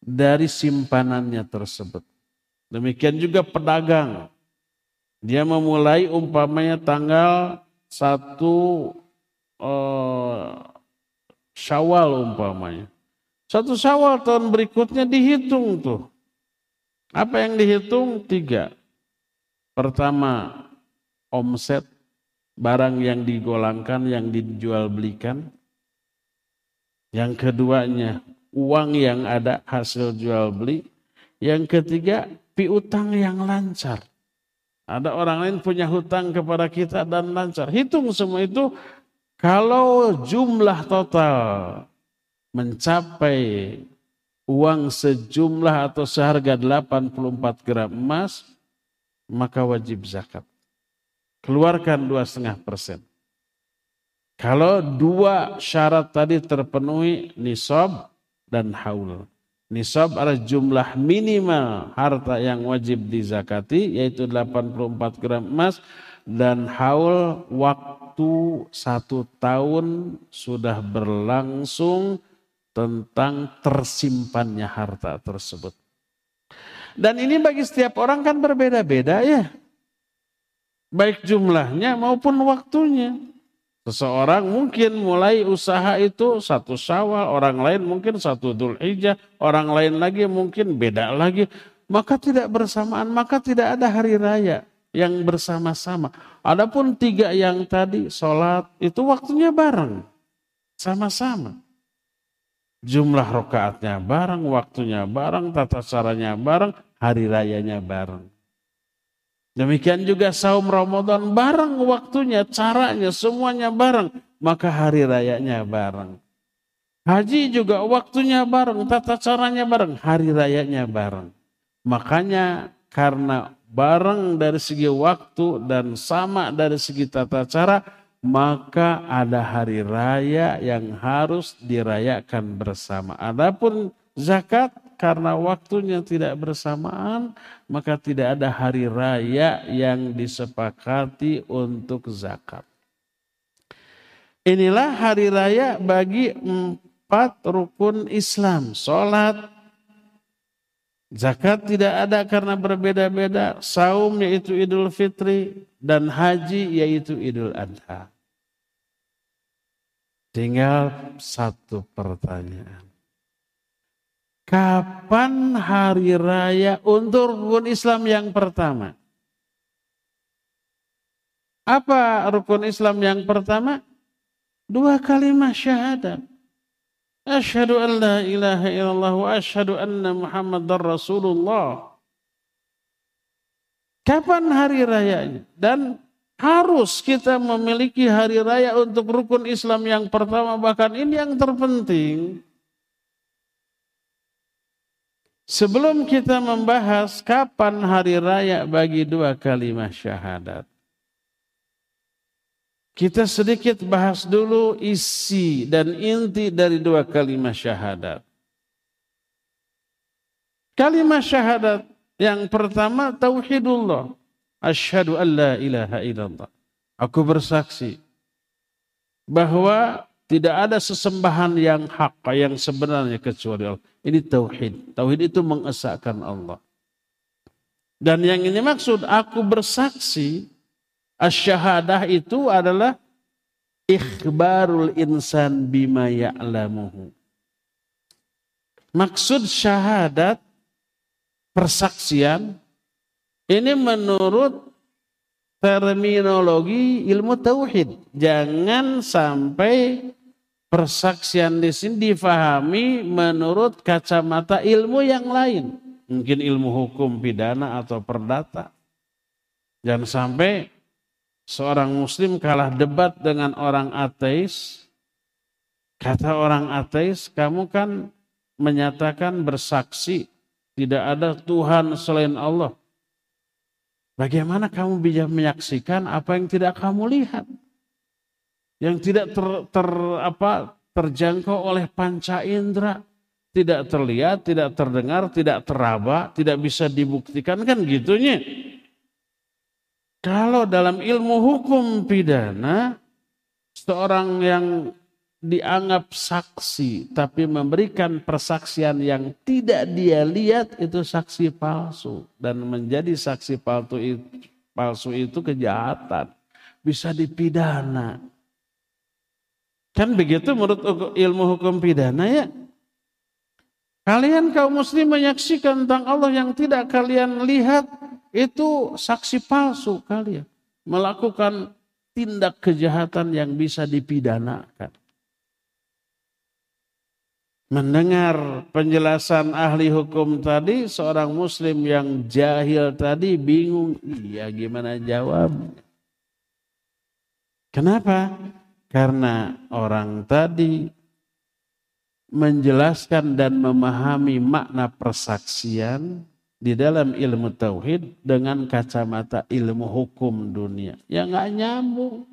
dari simpanannya tersebut. Demikian juga pedagang. Dia memulai umpamanya tanggal satu uh, Syawal umpamanya. Satu Syawal tahun berikutnya dihitung tuh. Apa yang dihitung? Tiga. Pertama, omset barang yang digolangkan, yang dijual belikan. Yang keduanya, uang yang ada hasil jual beli. Yang ketiga, piutang yang lancar. Ada orang lain punya hutang kepada kita dan lancar. Hitung semua itu kalau jumlah total mencapai uang sejumlah atau seharga 84 gram emas, maka wajib zakat. Keluarkan dua setengah persen. Kalau dua syarat tadi terpenuhi nisab dan haul. Nisab adalah jumlah minimal harta yang wajib dizakati yaitu 84 gram emas dan haul waktu satu tahun sudah berlangsung tentang tersimpannya harta tersebut. Dan ini bagi setiap orang kan berbeda-beda ya. Baik jumlahnya maupun waktunya. Seseorang mungkin mulai usaha itu satu syawal, orang lain mungkin satu dul hijjah, orang lain lagi mungkin beda lagi. Maka tidak bersamaan, maka tidak ada hari raya yang bersama-sama. Adapun tiga yang tadi sholat itu waktunya bareng. Sama-sama. Jumlah rokaatnya bareng, waktunya bareng, tata caranya bareng, hari rayanya bareng. Demikian juga saum Ramadan bareng waktunya, caranya, semuanya bareng. Maka hari rayanya bareng. Haji juga waktunya bareng, tata caranya bareng, hari rayanya bareng. Makanya karena bareng dari segi waktu dan sama dari segi tata cara, maka ada hari raya yang harus dirayakan bersama. Adapun zakat karena waktunya tidak bersamaan, maka tidak ada hari raya yang disepakati untuk zakat. Inilah hari raya bagi empat rukun Islam. Sholat, zakat tidak ada karena berbeda-beda. Saum yaitu idul fitri dan haji yaitu idul adha. Tinggal satu pertanyaan. Kapan hari raya untuk rukun Islam yang pertama? Apa rukun Islam yang pertama? Dua kalimat syahadat. Asyhadu an la ilaha illallah wa asyhadu anna Muhammadar Rasulullah. Kapan hari rayanya? Dan harus kita memiliki hari raya untuk rukun Islam yang pertama bahkan ini yang terpenting. Sebelum kita membahas kapan hari raya bagi dua kalimat syahadat. Kita sedikit bahas dulu isi dan inti dari dua kalimat syahadat. Kalimat syahadat yang pertama tauhidullah. Asyhadu an la ilaha illallah. Aku bersaksi bahwa tidak ada sesembahan yang hak yang sebenarnya kecuali Allah. Ini tauhid. Tauhid itu mengesahkan Allah. Dan yang ini maksud aku bersaksi asyahadah itu adalah ikhbarul insan bima ya'lamuhu. Maksud syahadat persaksian ini menurut terminologi ilmu tauhid. Jangan sampai persaksian di sini difahami menurut kacamata ilmu yang lain. Mungkin ilmu hukum pidana atau perdata. Jangan sampai seorang muslim kalah debat dengan orang ateis. Kata orang ateis, kamu kan menyatakan bersaksi tidak ada Tuhan selain Allah. Bagaimana kamu bisa menyaksikan apa yang tidak kamu lihat? Yang tidak ter, ter, apa, terjangkau oleh panca indera. Tidak terlihat, tidak terdengar, tidak teraba, tidak bisa dibuktikan kan gitunya. Kalau dalam ilmu hukum pidana, seorang yang dianggap saksi tapi memberikan persaksian yang tidak dia lihat itu saksi palsu dan menjadi saksi palsu itu, palsu itu kejahatan bisa dipidana kan begitu menurut ilmu hukum pidana ya kalian kaum muslim menyaksikan tentang Allah yang tidak kalian lihat itu saksi palsu kalian melakukan tindak kejahatan yang bisa dipidanakan mendengar penjelasan ahli hukum tadi, seorang muslim yang jahil tadi bingung, iya gimana jawab? Kenapa? Karena orang tadi menjelaskan dan memahami makna persaksian di dalam ilmu tauhid dengan kacamata ilmu hukum dunia. Ya nggak nyambung.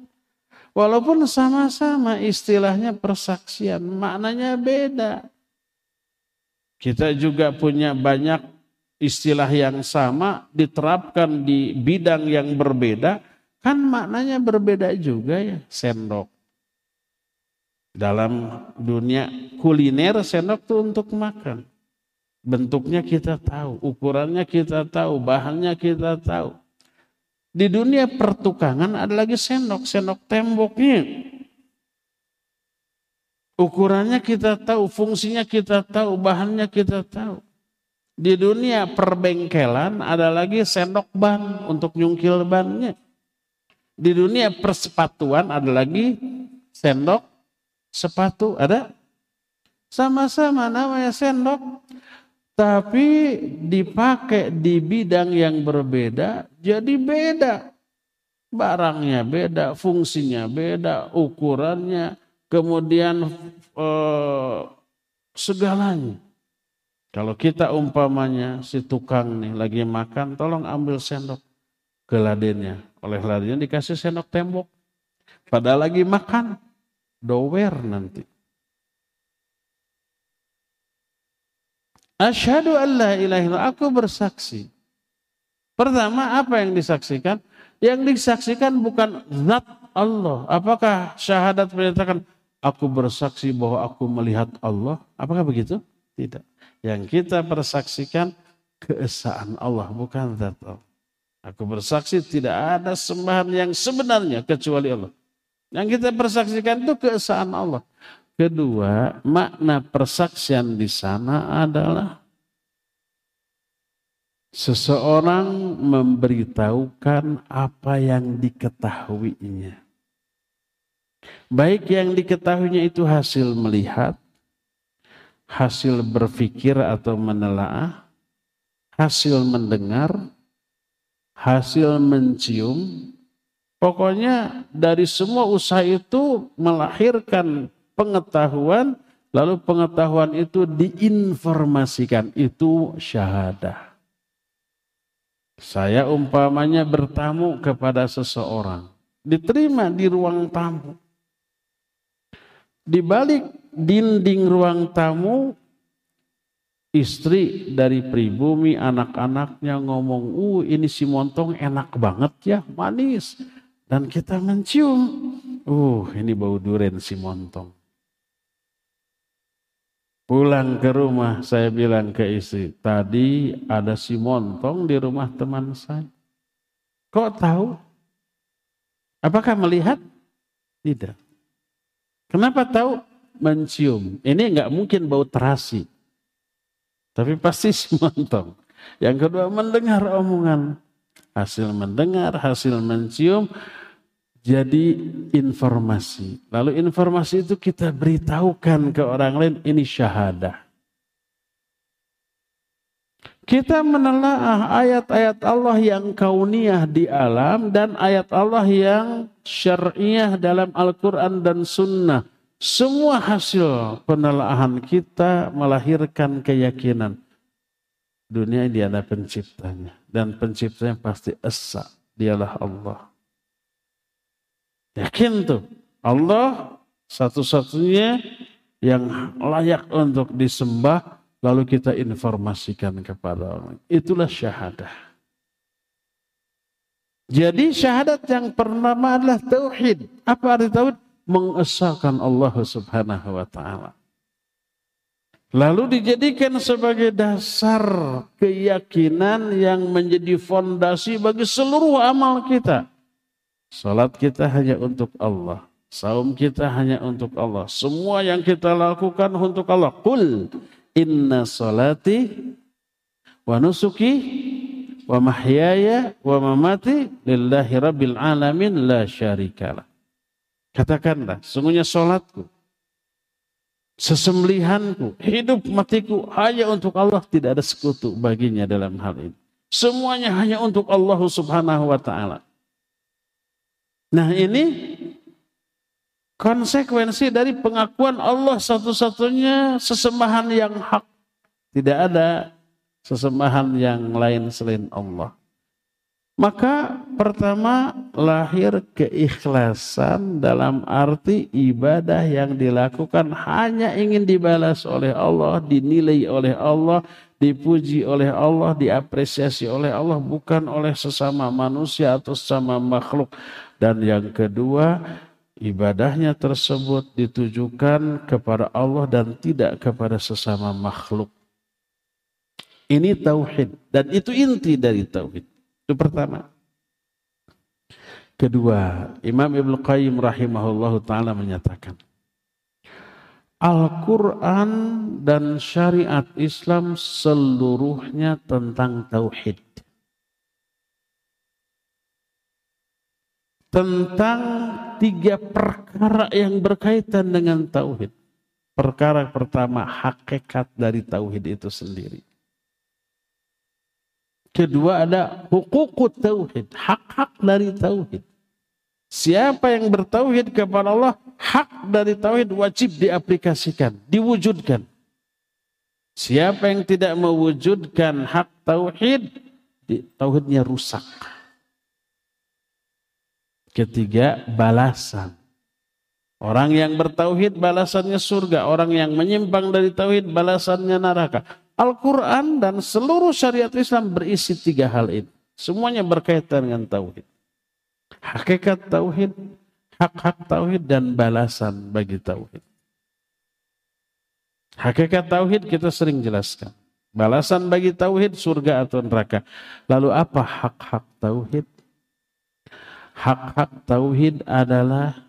Walaupun sama-sama istilahnya persaksian, maknanya beda. Kita juga punya banyak istilah yang sama diterapkan di bidang yang berbeda, kan maknanya berbeda juga ya, sendok. Dalam dunia kuliner sendok itu untuk makan. Bentuknya kita tahu, ukurannya kita tahu, bahannya kita tahu. Di dunia pertukangan ada lagi sendok, sendok temboknya. Ukurannya kita tahu, fungsinya kita tahu, bahannya kita tahu. Di dunia perbengkelan ada lagi sendok ban untuk nyungkil bannya. Di dunia persepatuan ada lagi sendok sepatu, ada? Sama-sama namanya sendok tapi dipakai di bidang yang berbeda, jadi beda. Barangnya beda, fungsinya beda, ukurannya, kemudian eh, segalanya. Kalau kita umpamanya si tukang nih lagi makan, tolong ambil sendok ke ladennya. Oleh ladennya dikasih sendok tembok. Padahal lagi makan, dower nanti. Asyhadu an la Aku bersaksi. Pertama apa yang disaksikan? Yang disaksikan bukan zat Allah. Apakah syahadat menyatakan aku bersaksi bahwa aku melihat Allah? Apakah begitu? Tidak. Yang kita persaksikan keesaan Allah bukan zat Allah. Aku bersaksi tidak ada sembahan yang sebenarnya kecuali Allah. Yang kita persaksikan itu keesaan Allah. Kedua, makna persaksian di sana adalah Seseorang memberitahukan apa yang diketahuinya. Baik yang diketahuinya itu hasil melihat, hasil berpikir atau menelaah, hasil mendengar, hasil mencium. Pokoknya dari semua usaha itu melahirkan pengetahuan, lalu pengetahuan itu diinformasikan. Itu syahadah. Saya umpamanya bertamu kepada seseorang. Diterima di ruang tamu. Di balik dinding ruang tamu, istri dari pribumi, anak-anaknya ngomong, uh ini si montong enak banget ya, manis. Dan kita mencium, uh ini bau duren si montong. Pulang ke rumah saya bilang ke istri, tadi ada si montong di rumah teman saya. Kok tahu? Apakah melihat? Tidak. Kenapa tahu? Mencium. Ini nggak mungkin bau terasi. Tapi pasti si montong. Yang kedua mendengar omongan. Hasil mendengar, hasil mencium, jadi informasi. Lalu informasi itu kita beritahukan ke orang lain ini syahadah. Kita menelaah ayat-ayat Allah yang kauniyah di alam dan ayat Allah yang syariah dalam Al-Quran dan Sunnah. Semua hasil penelaahan kita melahirkan keyakinan. Dunia ini ada penciptanya. Dan penciptanya pasti Esa. Dialah Allah. Yakin tuh. Allah satu-satunya yang layak untuk disembah lalu kita informasikan kepada orang. Itulah syahadah. Jadi syahadat yang pertama adalah tauhid. Apa arti tauhid? Mengesahkan Allah Subhanahu wa taala. Lalu dijadikan sebagai dasar keyakinan yang menjadi fondasi bagi seluruh amal kita. Salat kita hanya untuk Allah. Saum kita hanya untuk Allah. Semua yang kita lakukan untuk Allah. Qul inna salati wa nusuki wa mahyaya wa mamati lillahi rabbil alamin la syarikalah. Katakanlah, sungguhnya salatku, sesembelihanku, hidup matiku hanya untuk Allah, tidak ada sekutu baginya dalam hal ini. Semuanya hanya untuk Allah Subhanahu wa taala. Nah ini konsekuensi dari pengakuan Allah satu-satunya sesembahan yang hak. Tidak ada sesembahan yang lain selain Allah. Maka pertama lahir keikhlasan dalam arti ibadah yang dilakukan hanya ingin dibalas oleh Allah, dinilai oleh Allah, dipuji oleh Allah, diapresiasi oleh Allah, bukan oleh sesama manusia atau sesama makhluk. Dan yang kedua, ibadahnya tersebut ditujukan kepada Allah dan tidak kepada sesama makhluk. Ini tauhid dan itu inti dari tauhid. Itu pertama. Kedua, Imam Ibnu Qayyim rahimahullah taala menyatakan Al-Quran dan syariat Islam seluruhnya tentang tauhid. tentang tiga perkara yang berkaitan dengan tauhid. Perkara pertama, hakikat dari tauhid itu sendiri. Kedua ada hukukut tauhid, hak-hak dari tauhid. Siapa yang bertauhid kepada Allah, hak dari tauhid wajib diaplikasikan, diwujudkan. Siapa yang tidak mewujudkan hak tauhid, tauhidnya rusak. Ketiga, balasan. Orang yang bertauhid balasannya surga. Orang yang menyimpang dari tauhid balasannya neraka. Al-Quran dan seluruh syariat Islam berisi tiga hal ini. Semuanya berkaitan dengan tauhid. Hakikat tauhid, hak-hak tauhid dan balasan bagi tauhid. Hakikat tauhid kita sering jelaskan. Balasan bagi tauhid surga atau neraka. Lalu apa hak-hak tauhid? Hak-hak tauhid adalah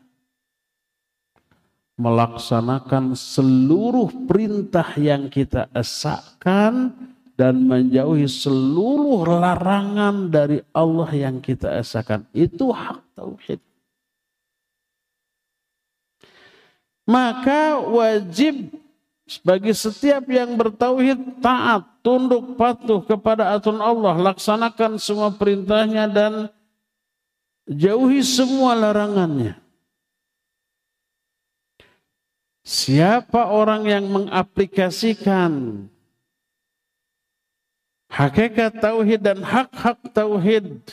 melaksanakan seluruh perintah yang kita esakkan dan menjauhi seluruh larangan dari Allah yang kita esakan. Itu hak tauhid. Maka wajib bagi setiap yang bertauhid taat, tunduk, patuh kepada aturan Allah, laksanakan semua perintahnya dan jauhi semua larangannya. Siapa orang yang mengaplikasikan hakikat tauhid dan hak-hak tauhid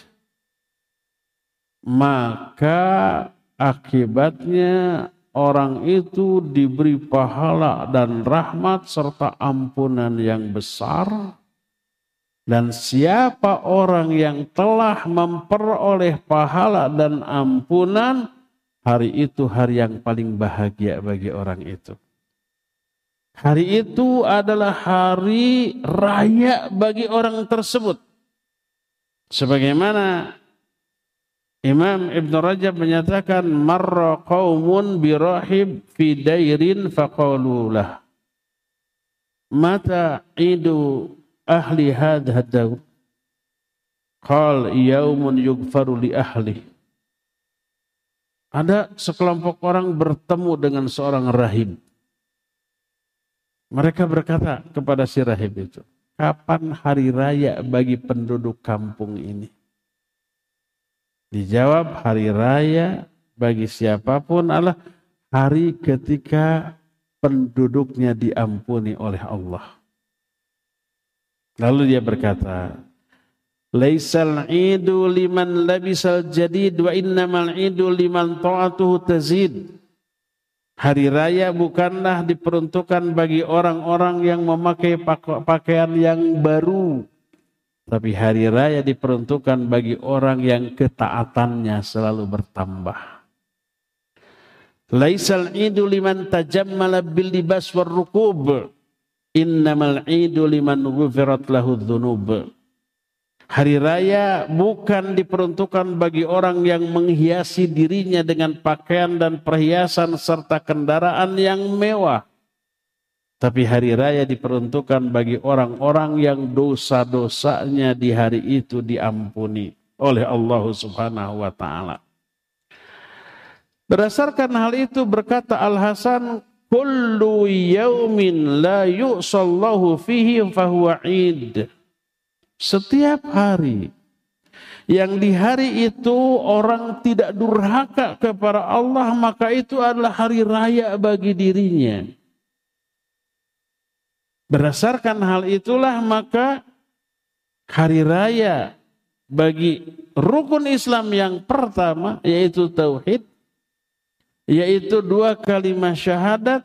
maka akibatnya orang itu diberi pahala dan rahmat serta ampunan yang besar. Dan siapa orang yang telah memperoleh pahala dan ampunan hari itu hari yang paling bahagia bagi orang itu. Hari itu adalah hari raya bagi orang tersebut. Sebagaimana Imam Ibn Rajab menyatakan marra qaumun birahib fi dairin faqalulah mata idu ahli hadha daur qal yaumun yugfaru li ahli ada sekelompok orang bertemu dengan seorang rahib mereka berkata kepada si rahib itu, kapan hari raya bagi penduduk kampung ini? Dijawab hari raya bagi siapa pun adalah hari ketika penduduknya diampuni oleh Allah. Lalu dia berkata, Laisal idu liman labisal jadid wa innamal idu liman ta'atuhu tazid. Hari raya bukanlah diperuntukkan bagi orang-orang yang memakai pakaian yang baru. Tapi hari raya diperuntukkan bagi orang yang ketaatannya selalu bertambah. Laisal idu liman tajammala bil libas war rukub. Innamal idu liman ghufirat lahu dhunub. Hari raya bukan diperuntukkan bagi orang yang menghiasi dirinya dengan pakaian dan perhiasan serta kendaraan yang mewah. Tapi hari raya diperuntukkan bagi orang-orang yang dosa-dosanya di hari itu diampuni oleh Allah Subhanahu wa taala. Berdasarkan hal itu berkata Al Hasan, "Kullu yaumin la yu'sallahu fihi fahuwa 'id." Setiap hari yang di hari itu orang tidak durhaka kepada Allah maka itu adalah hari raya bagi dirinya. Berdasarkan hal itulah maka hari raya bagi rukun Islam yang pertama yaitu tauhid yaitu dua kalimat syahadat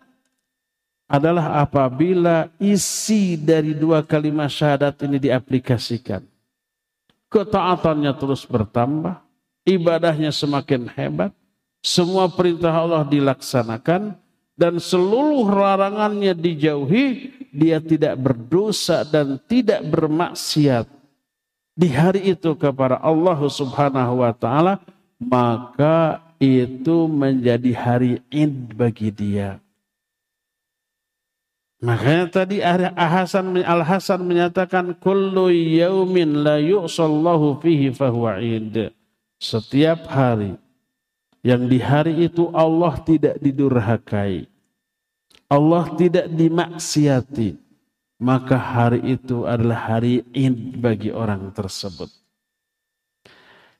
adalah apabila isi dari dua kalimat syahadat ini diaplikasikan. Ketaatannya terus bertambah, ibadahnya semakin hebat, semua perintah Allah dilaksanakan, dan seluruh larangannya dijauhi, dia tidak berdosa dan tidak bermaksiat. Di hari itu kepada Allah subhanahu wa ta'ala, maka itu menjadi hari id bagi dia Makanya tadi Al Hasan Al Hasan menyatakan kullu yaumin la yu'sallahu fihi fahuwa. Setiap hari yang di hari itu Allah tidak didurhakai. Allah tidak dimaksiati. Maka hari itu adalah hari id bagi orang tersebut.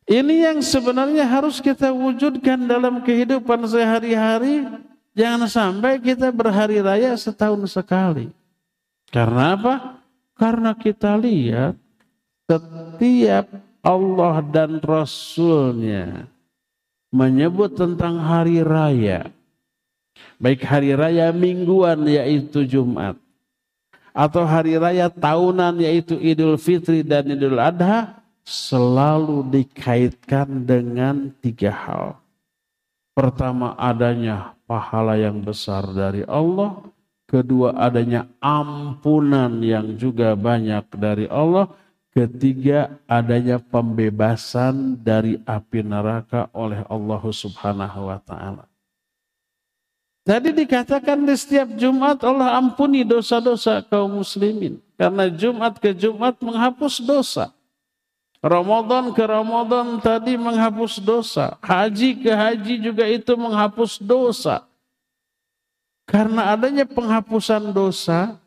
Ini yang sebenarnya harus kita wujudkan dalam kehidupan sehari-hari Jangan sampai kita berhari raya setahun sekali. Karena apa? Karena kita lihat setiap Allah dan Rasulnya menyebut tentang hari raya. Baik hari raya mingguan yaitu Jumat. Atau hari raya tahunan yaitu Idul Fitri dan Idul Adha. Selalu dikaitkan dengan tiga hal. Pertama adanya pahala yang besar dari Allah. Kedua adanya ampunan yang juga banyak dari Allah. Ketiga adanya pembebasan dari api neraka oleh Allah subhanahu wa ta'ala. Tadi dikatakan di setiap Jumat Allah ampuni dosa-dosa kaum muslimin. Karena Jumat ke Jumat menghapus dosa. Ramadan ke Ramadan tadi menghapus dosa. Haji ke haji juga itu menghapus dosa. Karena adanya penghapusan dosa,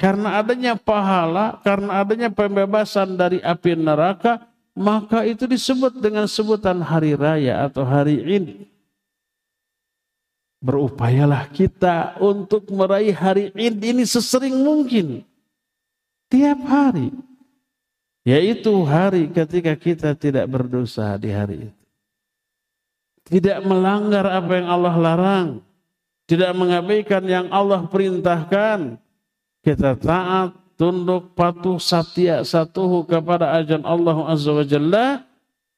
karena adanya pahala, karena adanya pembebasan dari api neraka, maka itu disebut dengan sebutan hari raya atau hari ini. Berupayalah kita untuk meraih hari Id ini sesering mungkin. Tiap hari. Yaitu hari ketika kita tidak berdosa di hari itu. Tidak melanggar apa yang Allah larang. Tidak mengabaikan yang Allah perintahkan. Kita taat, tunduk, patuh, satya, satuhu kepada ajan Allah Azza wa Jalla.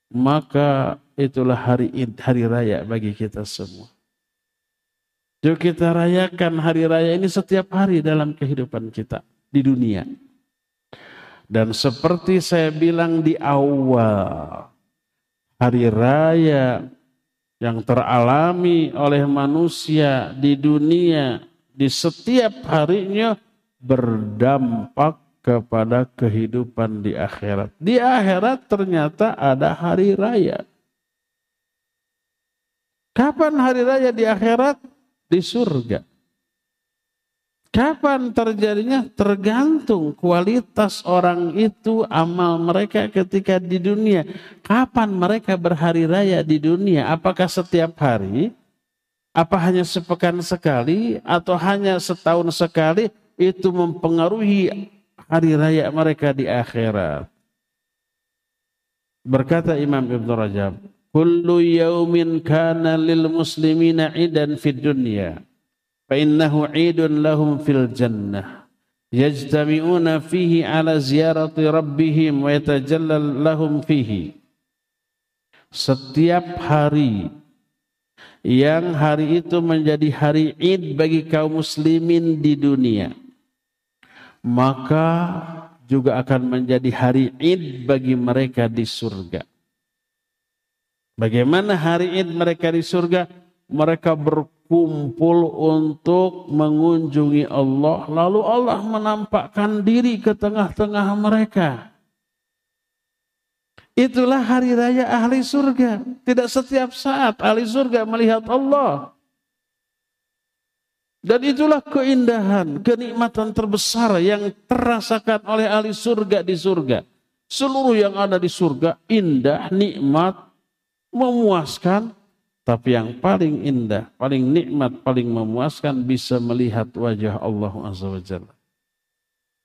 Maka itulah hari hari raya bagi kita semua. Yuk kita rayakan hari raya ini setiap hari dalam kehidupan kita di dunia. Dan seperti saya bilang di awal, hari raya yang teralami oleh manusia di dunia di setiap harinya berdampak kepada kehidupan di akhirat. Di akhirat ternyata ada hari raya. Kapan hari raya di akhirat? di surga. Kapan terjadinya? Tergantung kualitas orang itu, amal mereka ketika di dunia. Kapan mereka berhari raya di dunia? Apakah setiap hari? Apa hanya sepekan sekali? Atau hanya setahun sekali? Itu mempengaruhi hari raya mereka di akhirat. Berkata Imam Ibn Rajab, kullu yaumin kana lil muslimina idan fid dunya idun lahum fil jannah yajtami'una fihi ala ziyarati rabbihim wa yatajallal lahum fihi setiap hari yang hari itu menjadi hari id bagi kaum muslimin di dunia. Maka juga akan menjadi hari id bagi mereka di surga. Bagaimana hari Id mereka di surga? Mereka berkumpul untuk mengunjungi Allah. Lalu Allah menampakkan diri ke tengah-tengah mereka. Itulah hari raya ahli surga. Tidak setiap saat ahli surga melihat Allah. Dan itulah keindahan, kenikmatan terbesar yang terasakan oleh ahli surga di surga. Seluruh yang ada di surga indah, nikmat, memuaskan, tapi yang paling indah, paling nikmat, paling memuaskan bisa melihat wajah Allah Azza wa Jalla.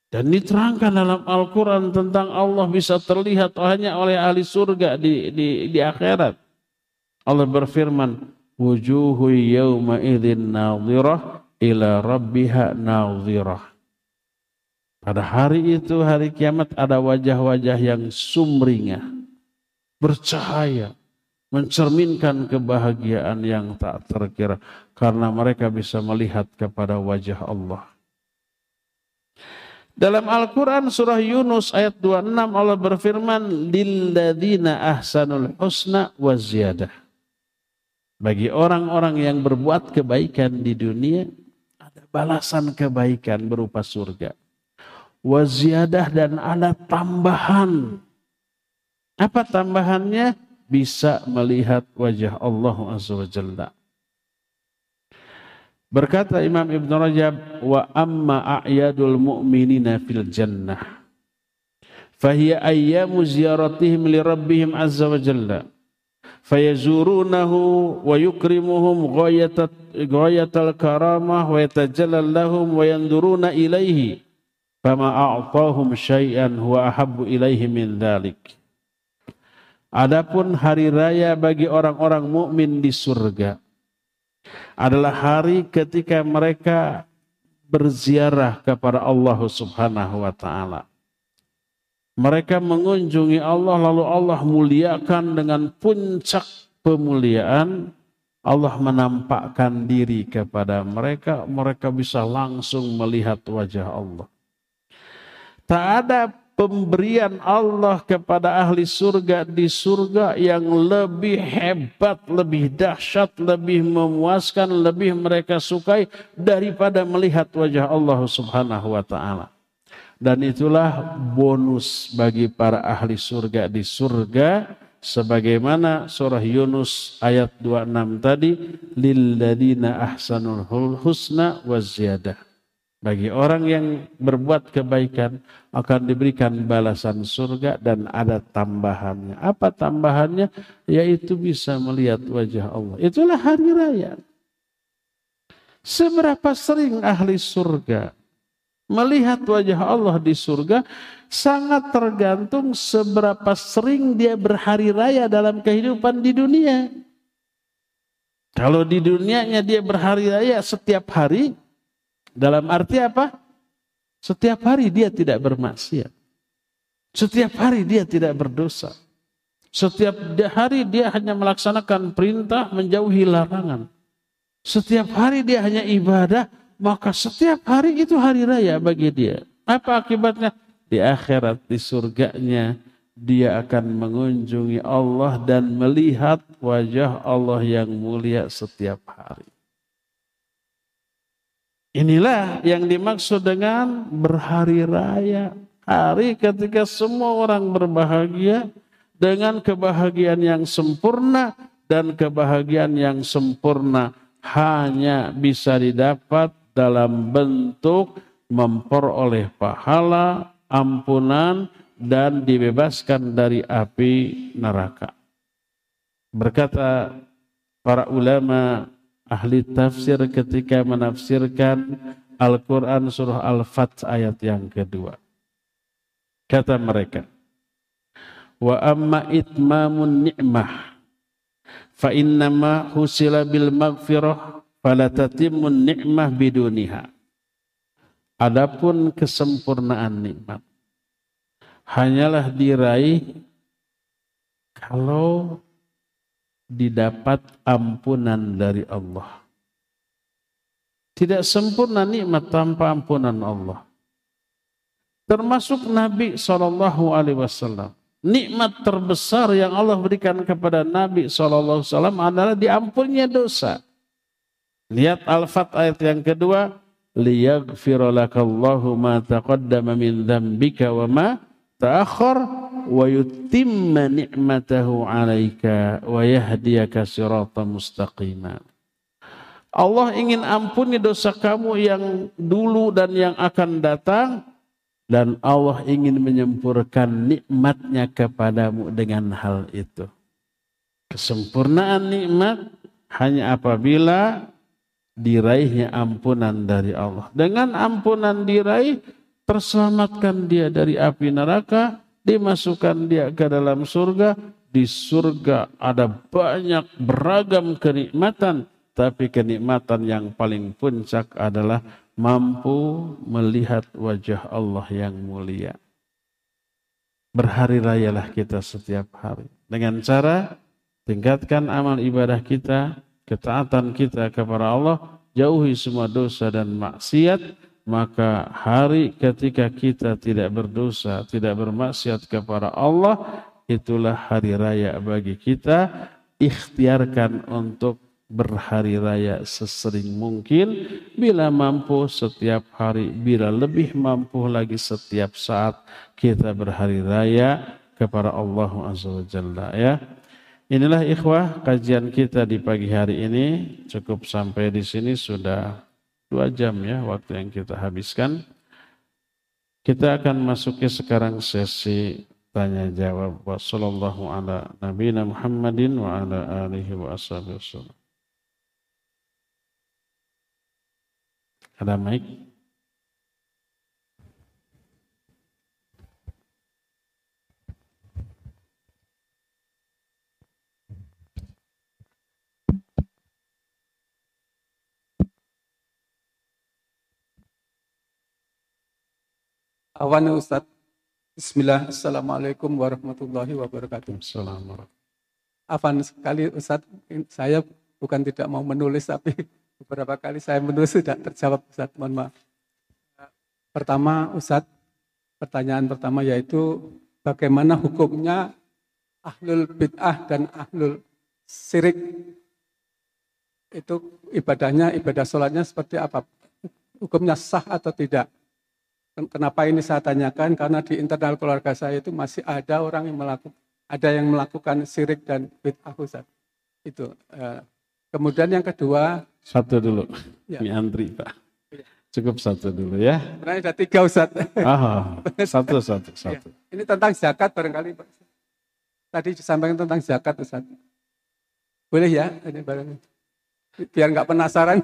Dan diterangkan dalam Al-Quran tentang Allah bisa terlihat hanya oleh ahli surga di, di, di akhirat. Allah berfirman, Wujuhu yawma idhin nadhirah ila rabbiha nadhirah. Pada hari itu, hari kiamat ada wajah-wajah yang sumringah, bercahaya, mencerminkan kebahagiaan yang tak terkira karena mereka bisa melihat kepada wajah Allah. Dalam Al-Quran surah Yunus ayat 26 Allah berfirman lilladzina ahsanul husna wa ziyadah. Bagi orang-orang yang berbuat kebaikan di dunia ada balasan kebaikan berupa surga. Wa ziyadah dan ada tambahan. Apa tambahannya? Bisa melihat wajah Allah Azza wa Jalla. Berkata Imam Ibn Rajab, wa amma a'yadul mu'minina fil jannah. Fahiya ayyamu ziyaratihim li rabbihim azza wa jalla. Fayazurunahu wa yukrimuhum ghayatal karamah wa yatajallal lahum wa yanduruna ilaihi. Fama a'tahum syai'an huwa ahabbu ilaihi min dhalik. Adapun hari raya bagi orang-orang mukmin di surga adalah hari ketika mereka berziarah kepada Allah Subhanahu wa taala. Mereka mengunjungi Allah lalu Allah muliakan dengan puncak pemuliaan Allah menampakkan diri kepada mereka, mereka bisa langsung melihat wajah Allah. Tak ada pemberian Allah kepada ahli surga di surga yang lebih hebat, lebih dahsyat, lebih memuaskan, lebih mereka sukai daripada melihat wajah Allah Subhanahu wa taala. Dan itulah bonus bagi para ahli surga di surga sebagaimana surah Yunus ayat 26 tadi lilladina ahsanul husna wa ziyadah bagi orang yang berbuat kebaikan akan diberikan balasan surga dan ada tambahannya. Apa tambahannya? Yaitu bisa melihat wajah Allah. Itulah hari raya. Seberapa sering ahli surga melihat wajah Allah di surga sangat tergantung seberapa sering dia berhari raya dalam kehidupan di dunia. Kalau di dunianya dia berhari raya setiap hari, dalam arti apa? Setiap hari dia tidak bermaksiat. Setiap hari dia tidak berdosa. Setiap hari dia hanya melaksanakan perintah menjauhi larangan. Setiap hari dia hanya ibadah, maka setiap hari itu hari raya bagi dia. Apa akibatnya? Di akhirat, di surganya, dia akan mengunjungi Allah dan melihat wajah Allah yang mulia setiap hari. Inilah yang dimaksud dengan berhari raya. Hari ketika semua orang berbahagia dengan kebahagiaan yang sempurna dan kebahagiaan yang sempurna hanya bisa didapat dalam bentuk memperoleh pahala, ampunan, dan dibebaskan dari api neraka. Berkata para ulama ahli tafsir ketika menafsirkan Al-Quran surah Al-Fat ayat yang kedua. Kata mereka, Wa amma itmamun ni'mah fa innama husila bil maghfirah fala tatimmun ni'mah biduniha. Adapun kesempurnaan nikmat hanyalah diraih kalau didapat ampunan dari Allah. Tidak sempurna nikmat tanpa ampunan Allah. Termasuk Nabi Shallallahu Alaihi Wasallam. Nikmat terbesar yang Allah berikan kepada Nabi Shallallahu Alaihi Wasallam adalah diampunnya dosa. Lihat Al-Fat ayat yang kedua, liyaghfiralakallahu ma taqaddama min dzambika wa ma ta'akhkhar wa yutimma ni'matahu 'alaika wa yahdiyaka. Allah ingin ampuni dosa kamu yang dulu dan yang akan datang dan Allah ingin menyempurkan nikmatnya kepadamu dengan hal itu. Kesempurnaan nikmat hanya apabila diraihnya ampunan dari Allah. Dengan ampunan diraih, terselamatkan dia dari api neraka, dimasukkan dia ke dalam surga. Di surga ada banyak beragam kenikmatan, tapi kenikmatan yang paling puncak adalah mampu melihat wajah Allah yang mulia. Berhari rayalah kita setiap hari. Dengan cara tingkatkan amal ibadah kita, ketaatan kita kepada Allah, jauhi semua dosa dan maksiat, maka hari ketika kita tidak berdosa, tidak bermaksiat kepada Allah, itulah hari raya bagi kita. Ikhtiarkan untuk berhari raya sesering mungkin. Bila mampu setiap hari bila lebih mampu lagi setiap saat kita berhari raya kepada Allah Azza wa ya. Inilah ikhwah kajian kita di pagi hari ini. Cukup sampai di sini sudah dua jam ya waktu yang kita habiskan. Kita akan masuki sekarang sesi tanya jawab. Wassalamualaikum ala nabiyina Muhammadin wa ala alihi wa ashabihi Ada mic? Awan Ustaz. Bismillah. Assalamualaikum warahmatullahi wabarakatuh. Assalamualaikum. Afan sekali Ustaz, saya bukan tidak mau menulis tapi beberapa kali saya menulis tidak terjawab Ustaz, mohon maaf. Pertama Ustaz, pertanyaan pertama yaitu bagaimana hukumnya ahlul bid'ah dan ahlul sirik itu ibadahnya, ibadah sholatnya seperti apa? Hukumnya sah atau tidak? Kenapa ini saya tanyakan? Karena di internal keluarga saya itu masih ada orang yang melakukan, ada yang melakukan sirik dan bid'ah Ustaz. Itu. eh, Kemudian yang kedua, Satu dulu. Ya. Ini antri, Pak. Cukup satu dulu ya. sebenarnya ada tiga Ustaz. Ah, satu, satu, satu. Ini tentang zakat barangkali Pak. Tadi disampaikan tentang zakat Ustaz. Boleh ya? Ini barang biar nggak penasaran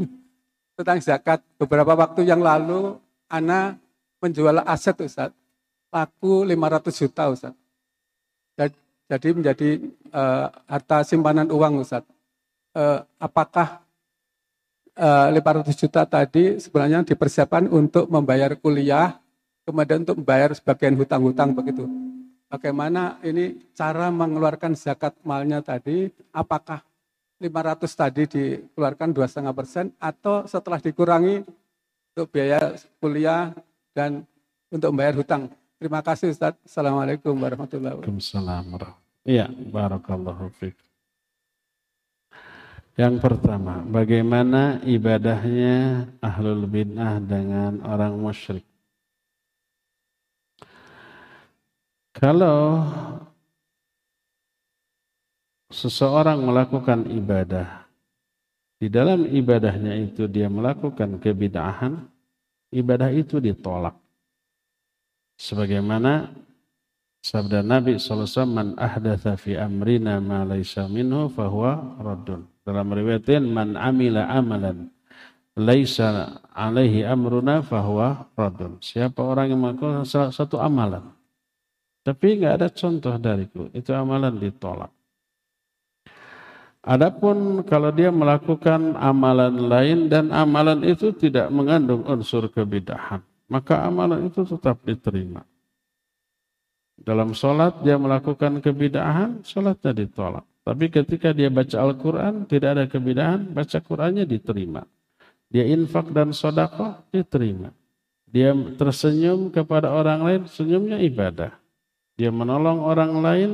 tentang zakat. Beberapa waktu yang lalu Ana menjual aset Ustaz. Laku 500 juta Ustaz. Jad- Jadi menjadi eh, harta simpanan uang Ustaz. Eh, apakah eh, 500 juta tadi sebenarnya dipersiapkan untuk membayar kuliah, kemudian untuk membayar sebagian hutang-hutang begitu. Bagaimana ini cara mengeluarkan zakat malnya tadi, apakah 500 tadi dikeluarkan 2,5 persen atau setelah dikurangi untuk biaya kuliah dan untuk membayar hutang. Terima kasih Ustaz. Assalamualaikum warahmatullahi wabarakatuh. Waalaikumsalam warahmatullahi Iya, barakallahu fiik. Yang pertama, bagaimana ibadahnya ahlul bid'ah dengan orang musyrik? Kalau seseorang melakukan ibadah, di dalam ibadahnya itu dia melakukan kebid'ahan, ibadah itu ditolak. Sebagaimana sabda Nabi SAW, man ahdatha fi amrina ma laysa minhu fahuwa raddun. Dalam riwayatin, man amila amalan laisa alaihi amruna fahuwa raddun. Siapa orang yang melakukan satu amalan, tapi nggak ada contoh dariku, itu amalan ditolak. Adapun kalau dia melakukan amalan lain dan amalan itu tidak mengandung unsur kebidahan, maka amalan itu tetap diterima. Dalam sholat dia melakukan kebidahan, sholatnya ditolak. Tapi ketika dia baca Al-Quran, tidak ada kebidahan, baca Qurannya diterima. Dia infak dan sodako, diterima. Dia tersenyum kepada orang lain, senyumnya ibadah. Dia menolong orang lain,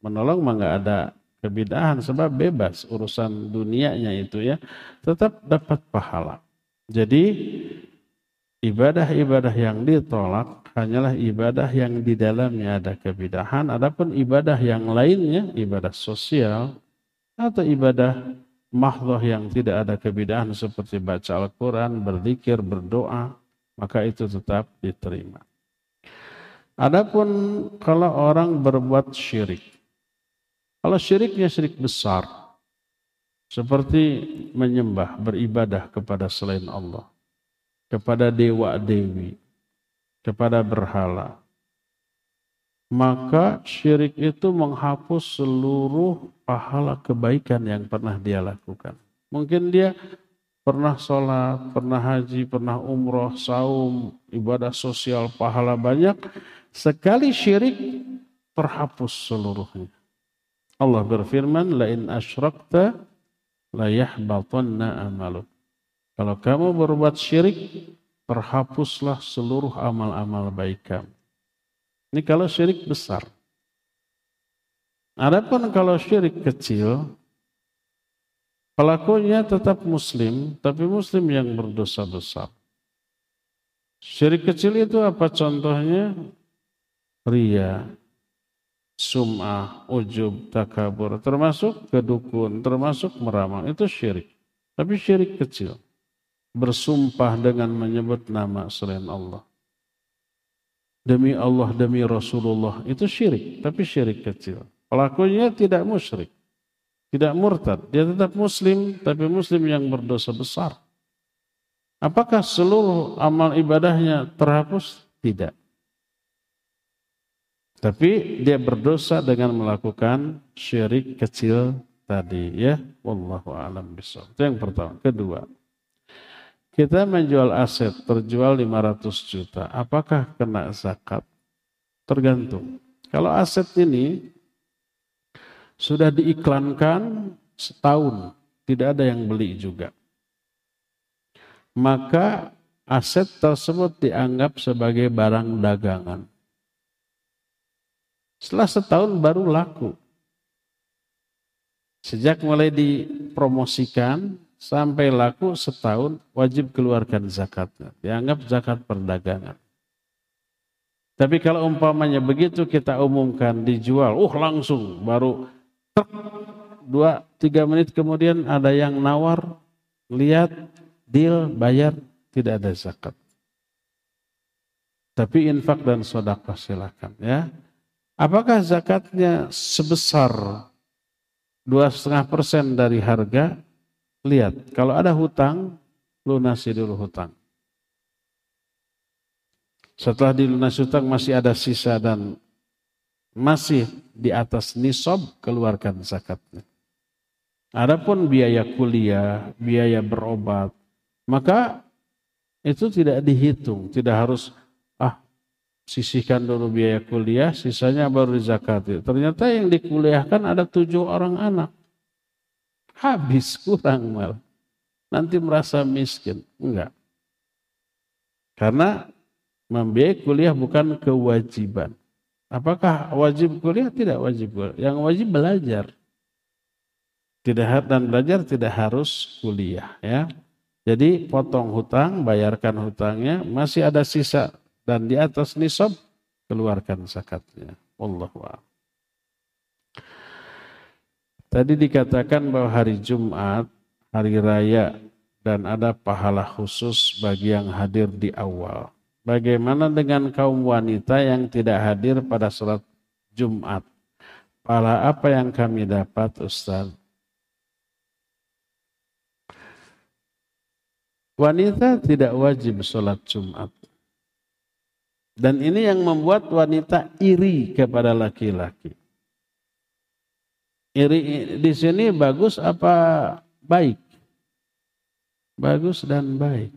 menolong mah nggak ada kebidahan sebab bebas urusan dunianya itu ya, tetap dapat pahala. Jadi ibadah-ibadah yang ditolak hanyalah ibadah yang di dalamnya ada kebidahan. Adapun ibadah yang lainnya, ibadah sosial atau ibadah mahdoh yang tidak ada kebidahan seperti baca Al-Quran, berzikir, berdoa, maka itu tetap diterima. Adapun kalau orang berbuat syirik, kalau syiriknya syirik besar, seperti menyembah, beribadah kepada selain Allah, kepada dewa-dewi, kepada berhala, maka syirik itu menghapus seluruh pahala kebaikan yang pernah dia lakukan. Mungkin dia pernah sholat, pernah haji, pernah umroh, saum, ibadah sosial, pahala banyak. Sekali syirik terhapus seluruhnya. Allah berfirman, "Lain asyrakta la yahbatanna amaluk." Kalau kamu berbuat syirik, terhapuslah seluruh amal-amal baik kamu. Ini kalau syirik besar. Adapun kalau syirik kecil, pelakunya tetap muslim, tapi muslim yang berdosa besar. Syirik kecil itu apa contohnya? Ria, sum'ah, ujub, takabur, termasuk kedukun, termasuk meramal. Itu syirik. Tapi syirik kecil. Bersumpah dengan menyebut nama selain Allah. Demi Allah, demi Rasulullah. Itu syirik, tapi syirik kecil. Pelakunya tidak musyrik. Tidak murtad. Dia tetap muslim, tapi muslim yang berdosa besar. Apakah seluruh amal ibadahnya terhapus? Tidak. Tapi dia berdosa dengan melakukan syirik kecil tadi ya. Wallahu a'lam bishawab. Itu yang pertama. Kedua, kita menjual aset terjual 500 juta. Apakah kena zakat? Tergantung. Kalau aset ini sudah diiklankan setahun, tidak ada yang beli juga. Maka aset tersebut dianggap sebagai barang dagangan. Setelah setahun baru laku. Sejak mulai dipromosikan sampai laku setahun wajib keluarkan zakatnya. Dianggap zakat perdagangan. Tapi kalau umpamanya begitu kita umumkan dijual, uh langsung baru dua tiga menit kemudian ada yang nawar, lihat deal bayar tidak ada zakat. Tapi infak dan sodakah silakan ya. Apakah zakatnya sebesar dua setengah persen dari harga? Lihat, kalau ada hutang, lunasi dulu hutang. Setelah dilunasi hutang masih ada sisa dan masih di atas nisab, keluarkan zakatnya. Adapun biaya kuliah, biaya berobat, maka itu tidak dihitung, tidak harus sisihkan dulu biaya kuliah, sisanya baru dizakati. Ternyata yang dikuliahkan ada tujuh orang anak. Habis kurang malah. Nanti merasa miskin. Enggak. Karena Membiayai kuliah bukan kewajiban. Apakah wajib kuliah? Tidak wajib kuliah. Yang wajib belajar. Tidak dan belajar tidak harus kuliah ya. Jadi potong hutang, bayarkan hutangnya, masih ada sisa dan di atas nisab keluarkan zakatnya. Allah Tadi dikatakan bahwa hari Jumat, hari raya dan ada pahala khusus bagi yang hadir di awal. Bagaimana dengan kaum wanita yang tidak hadir pada sholat Jumat? Pahala apa yang kami dapat Ustaz? Wanita tidak wajib sholat Jumat. Dan ini yang membuat wanita iri kepada laki-laki. Iri di sini bagus apa baik? Bagus dan baik.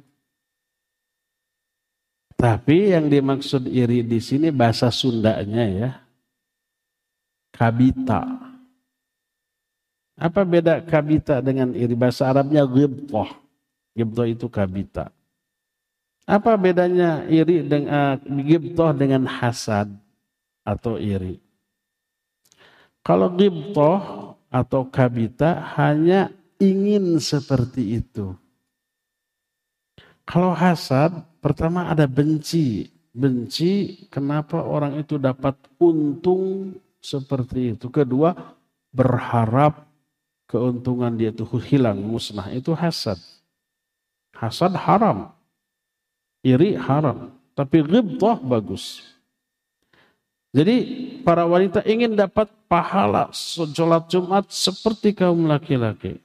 Tapi yang dimaksud iri di sini bahasa Sundanya ya. Kabita. Apa beda kabita dengan iri? Bahasa Arabnya ghibtoh. Ghibtoh itu kabita. Apa bedanya iri dengan uh, ghibtoh dengan hasad atau iri? Kalau ghibtoh atau kabita hanya ingin seperti itu. Kalau hasad Pertama ada benci. Benci kenapa orang itu dapat untung seperti itu. Kedua berharap keuntungan dia itu hilang, musnah. Itu hasad. Hasad haram. Iri haram. Tapi ghibtah bagus. Jadi para wanita ingin dapat pahala sholat Jumat seperti kaum laki-laki.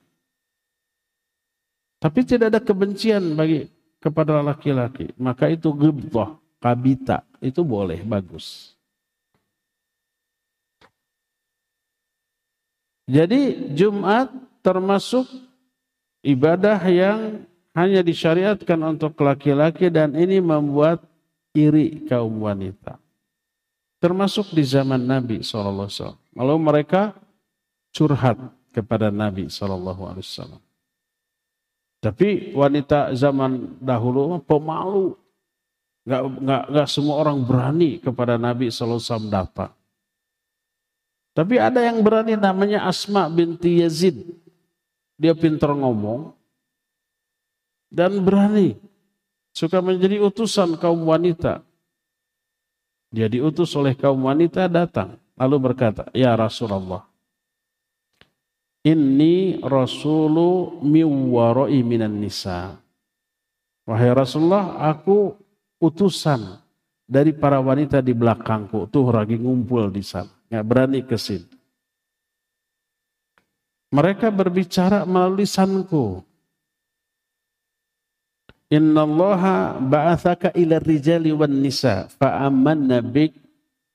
Tapi tidak ada kebencian bagi kepada laki-laki, maka itu ghibtah, kabita, itu boleh, bagus. Jadi Jumat termasuk ibadah yang hanya disyariatkan untuk laki-laki dan ini membuat iri kaum wanita. Termasuk di zaman Nabi SAW. Lalu mereka curhat kepada Nabi SAW. Tapi wanita zaman dahulu pemalu. Gak, gak, gak semua orang berani kepada Nabi SAW datang. Tapi ada yang berani namanya Asma binti Yazid. Dia pintar ngomong. Dan berani. Suka menjadi utusan kaum wanita. Dia diutus oleh kaum wanita datang. Lalu berkata, Ya Rasulullah. Inni rasulu miwaroi minan nisa. Wahai Rasulullah, aku utusan dari para wanita di belakangku. Tuh lagi ngumpul di sana. Nggak berani ke sini. Mereka berbicara melalui lisanku. Inna allaha ba'athaka ila rijali wan nisa fa'amanna bik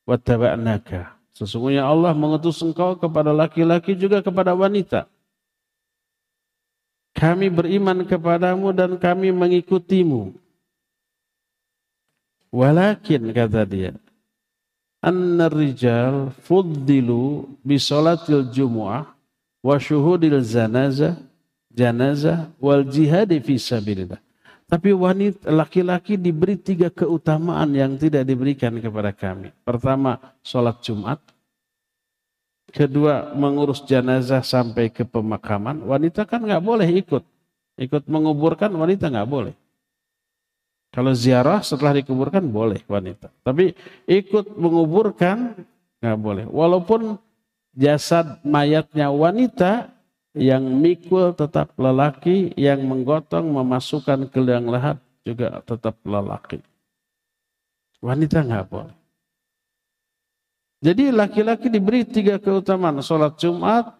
wa taba'naka. Sesungguhnya Allah mengutus engkau kepada laki-laki juga kepada wanita. Kami beriman kepadamu dan kami mengikutimu. Walakin kata dia, anna rijal fuddilu bi salatil jumu'ah wa syuhudil zanazah janazah wal jihad fi sabilillah. Tapi wanita laki-laki diberi tiga keutamaan yang tidak diberikan kepada kami. Pertama, sholat Jumat. Kedua, mengurus jenazah sampai ke pemakaman. Wanita kan nggak boleh ikut. Ikut menguburkan wanita nggak boleh. Kalau ziarah setelah dikuburkan boleh wanita. Tapi ikut menguburkan nggak boleh. Walaupun jasad mayatnya wanita yang mikul tetap lelaki, yang menggotong memasukkan ke liang lahat juga tetap lelaki. Wanita nggak boleh. Jadi laki-laki diberi tiga keutamaan. Sholat Jumat,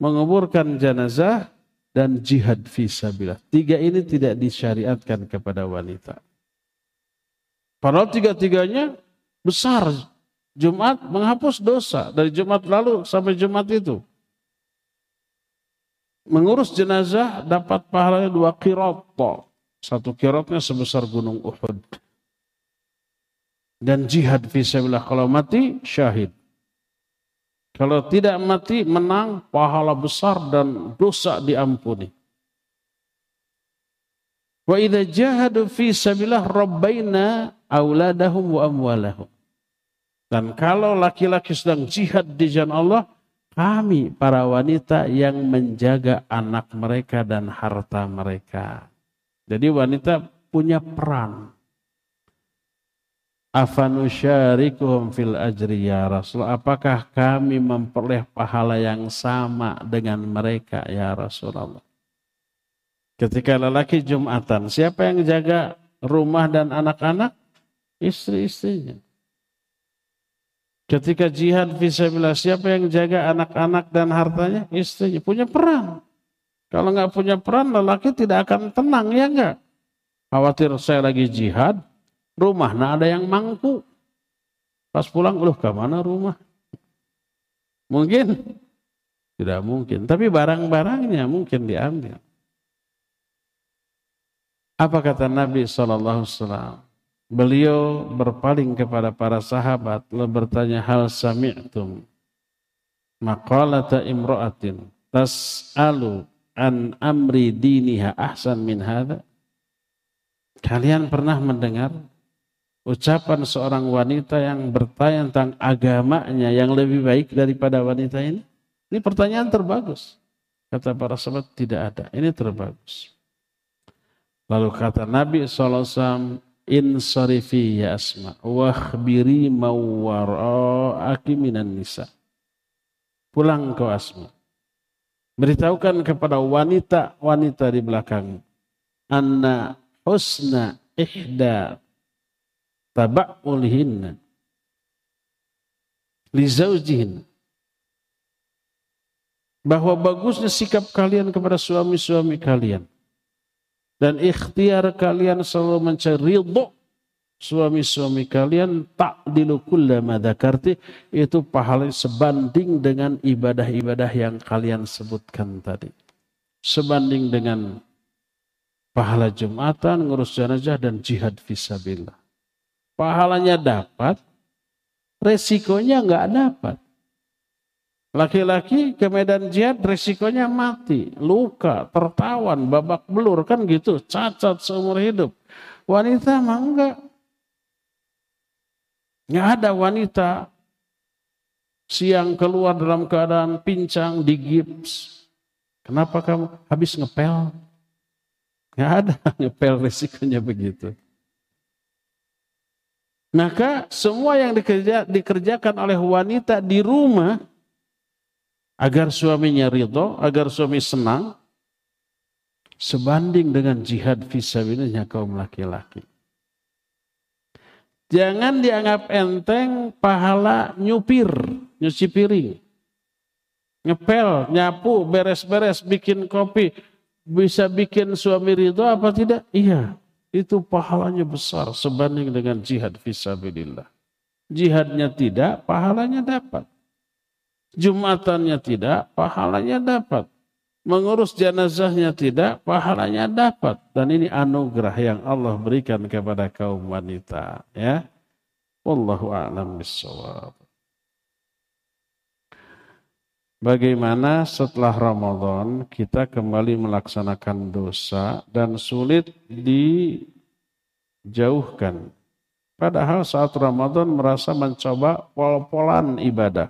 menguburkan jenazah, dan jihad fisabilillah. Tiga ini tidak disyariatkan kepada wanita. Padahal tiga-tiganya besar. Jumat menghapus dosa dari Jumat lalu sampai Jumat itu. Mengurus jenazah dapat pahalanya dua kirot. Satu kirotnya sebesar gunung Uhud. Dan jihad fisabilillah kalau mati syahid. Kalau tidak mati menang pahala besar dan dosa diampuni. Wa idza jahadu fi rabbaina auladahum wa amwalahum. Dan kalau laki-laki sedang jihad di jalan Allah, kami para wanita yang menjaga anak mereka dan harta mereka. Jadi wanita punya peran afanusyarikuhum fil ajri ya Rasul. Apakah kami memperoleh pahala yang sama dengan mereka ya Rasulullah? Ketika lelaki Jumatan, siapa yang jaga rumah dan anak-anak? Istri-istrinya. Ketika jihad fisabilillah, siapa yang jaga anak-anak dan hartanya? Istrinya. Punya peran. Kalau nggak punya peran, lelaki tidak akan tenang, ya enggak? Khawatir saya lagi jihad, Rumah, nah ada yang mangku. Pas pulang, loh ke mana rumah? Mungkin? Tidak mungkin. Tapi barang-barangnya mungkin diambil. Apa kata Nabi SAW? Beliau berpaling kepada para sahabat lalu bertanya hal sami'tum maqalata imra'atin tas'alu an amri diniha ahsan min hadha Kalian pernah mendengar ucapan seorang wanita yang bertanya tentang agamanya yang lebih baik daripada wanita ini? Ini pertanyaan terbagus. Kata para sahabat tidak ada. Ini terbagus. Lalu kata Nabi SAW, In sarifi ya asma, wakhbiri mawwara'aki minan nisa. Pulang kau asma. Beritahukan kepada wanita-wanita di belakang. Anna husna ihda taba'ulihinna li zaujihin bahwa bagusnya sikap kalian kepada suami-suami kalian dan ikhtiar kalian selalu mencari ridho suami-suami kalian tak dilukulla dzakarti itu pahala sebanding dengan ibadah-ibadah yang kalian sebutkan tadi sebanding dengan pahala Jumatan, ngurus jenazah dan jihad fisabilillah pahalanya dapat, resikonya nggak dapat. Laki-laki ke medan jihad resikonya mati, luka, tertawan, babak belur kan gitu, cacat seumur hidup. Wanita mah enggak. Nggak ada wanita siang keluar dalam keadaan pincang di gips. Kenapa kamu habis ngepel? Nggak ada ngepel resikonya begitu. Maka semua yang dikerja, dikerjakan oleh wanita di rumah agar suaminya ridho, agar suami senang, sebanding dengan jihad visabilillah kaum laki-laki. Jangan dianggap enteng pahala nyupir, nyuci piring. Ngepel, nyapu, beres-beres, bikin kopi. Bisa bikin suami ridho apa tidak? Iya itu pahalanya besar sebanding dengan jihad fisabilillah. Jihadnya tidak, pahalanya dapat. Jumatannya tidak, pahalanya dapat. Mengurus jenazahnya tidak, pahalanya dapat. Dan ini anugerah yang Allah berikan kepada kaum wanita. Ya, Wallahu a'lam bishawab. Bagaimana setelah Ramadan kita kembali melaksanakan dosa dan sulit dijauhkan. Padahal saat Ramadan merasa mencoba pol-polan ibadah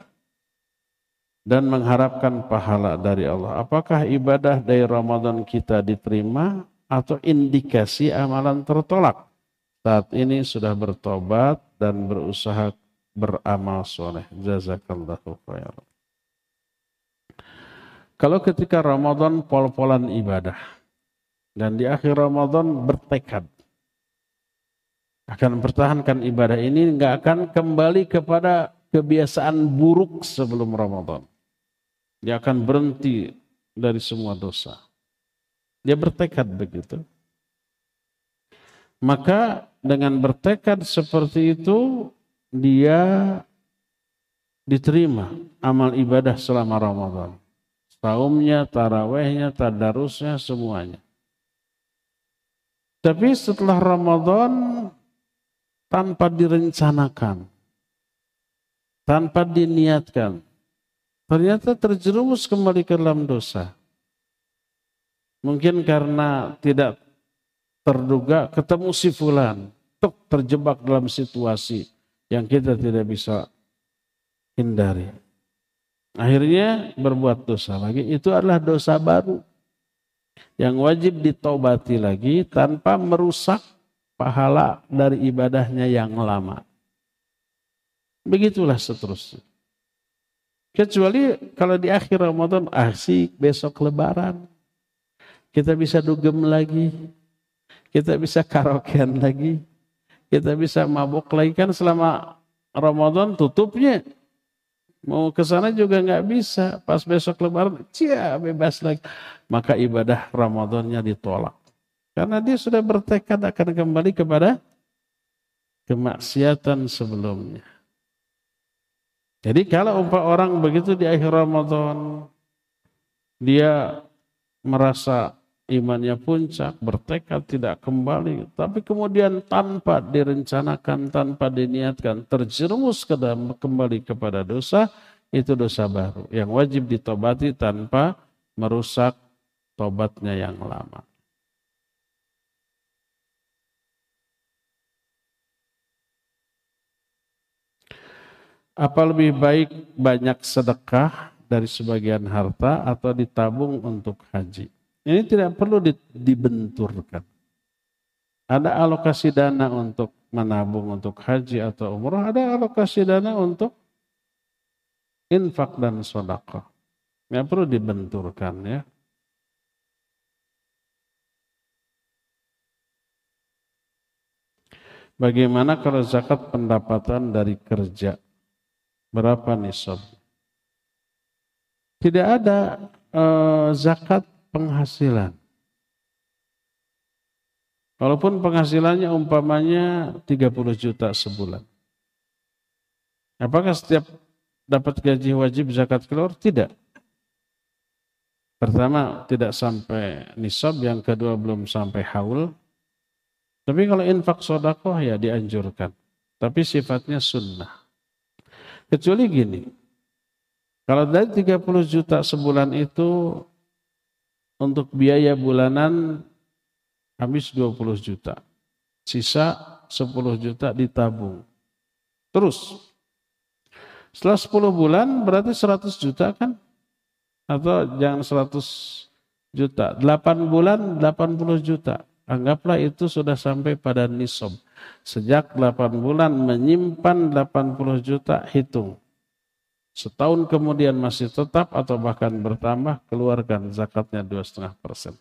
dan mengharapkan pahala dari Allah. Apakah ibadah dari Ramadan kita diterima atau indikasi amalan tertolak? Saat ini sudah bertobat dan berusaha beramal soleh. Jazakallahu khairan. Kalau ketika Ramadan pol-polan ibadah dan di akhir Ramadan bertekad akan mempertahankan ibadah ini nggak akan kembali kepada kebiasaan buruk sebelum Ramadan. Dia akan berhenti dari semua dosa. Dia bertekad begitu. Maka dengan bertekad seperti itu dia diterima amal ibadah selama Ramadan saumnya, tarawehnya, tadarusnya, semuanya. Tapi setelah Ramadan tanpa direncanakan, tanpa diniatkan, ternyata terjerumus kembali ke dalam dosa. Mungkin karena tidak terduga ketemu si fulan, tuk terjebak dalam situasi yang kita tidak bisa hindari. Akhirnya berbuat dosa lagi. Itu adalah dosa baru. Yang wajib ditobati lagi tanpa merusak pahala dari ibadahnya yang lama. Begitulah seterusnya. Kecuali kalau di akhir Ramadan asik besok lebaran. Kita bisa dugem lagi. Kita bisa karaokean lagi. Kita bisa mabuk lagi. Kan selama Ramadan tutupnya Mau ke sana juga nggak bisa. Pas besok lebaran, cia bebas lagi. Maka ibadah Ramadannya ditolak. Karena dia sudah bertekad akan kembali kepada kemaksiatan sebelumnya. Jadi kalau orang begitu di akhir Ramadan, dia merasa imannya puncak, bertekad tidak kembali, tapi kemudian tanpa direncanakan, tanpa diniatkan, terjerumus ke dalam kembali kepada dosa, itu dosa baru yang wajib ditobati tanpa merusak tobatnya yang lama. Apa lebih baik banyak sedekah dari sebagian harta atau ditabung untuk haji? Ini tidak perlu dibenturkan. Ada alokasi dana untuk menabung untuk haji atau umroh, ada alokasi dana untuk infak dan sodako. Tidak perlu dibenturkan ya. Bagaimana kalau zakat pendapatan dari kerja? Berapa nisab? Tidak ada uh, zakat penghasilan. Walaupun penghasilannya umpamanya 30 juta sebulan. Apakah setiap dapat gaji wajib zakat keluar? Tidak. Pertama tidak sampai nisab, yang kedua belum sampai haul. Tapi kalau infak sodakoh ya dianjurkan. Tapi sifatnya sunnah. Kecuali gini, kalau dari 30 juta sebulan itu untuk biaya bulanan habis 20 juta. Sisa 10 juta ditabung. Terus setelah 10 bulan berarti 100 juta kan? Atau jangan 100 juta. 8 bulan 80 juta. Anggaplah itu sudah sampai pada nisob. Sejak 8 bulan menyimpan 80 juta hitung. Setahun kemudian masih tetap atau bahkan bertambah, keluarkan zakatnya dua setengah persen.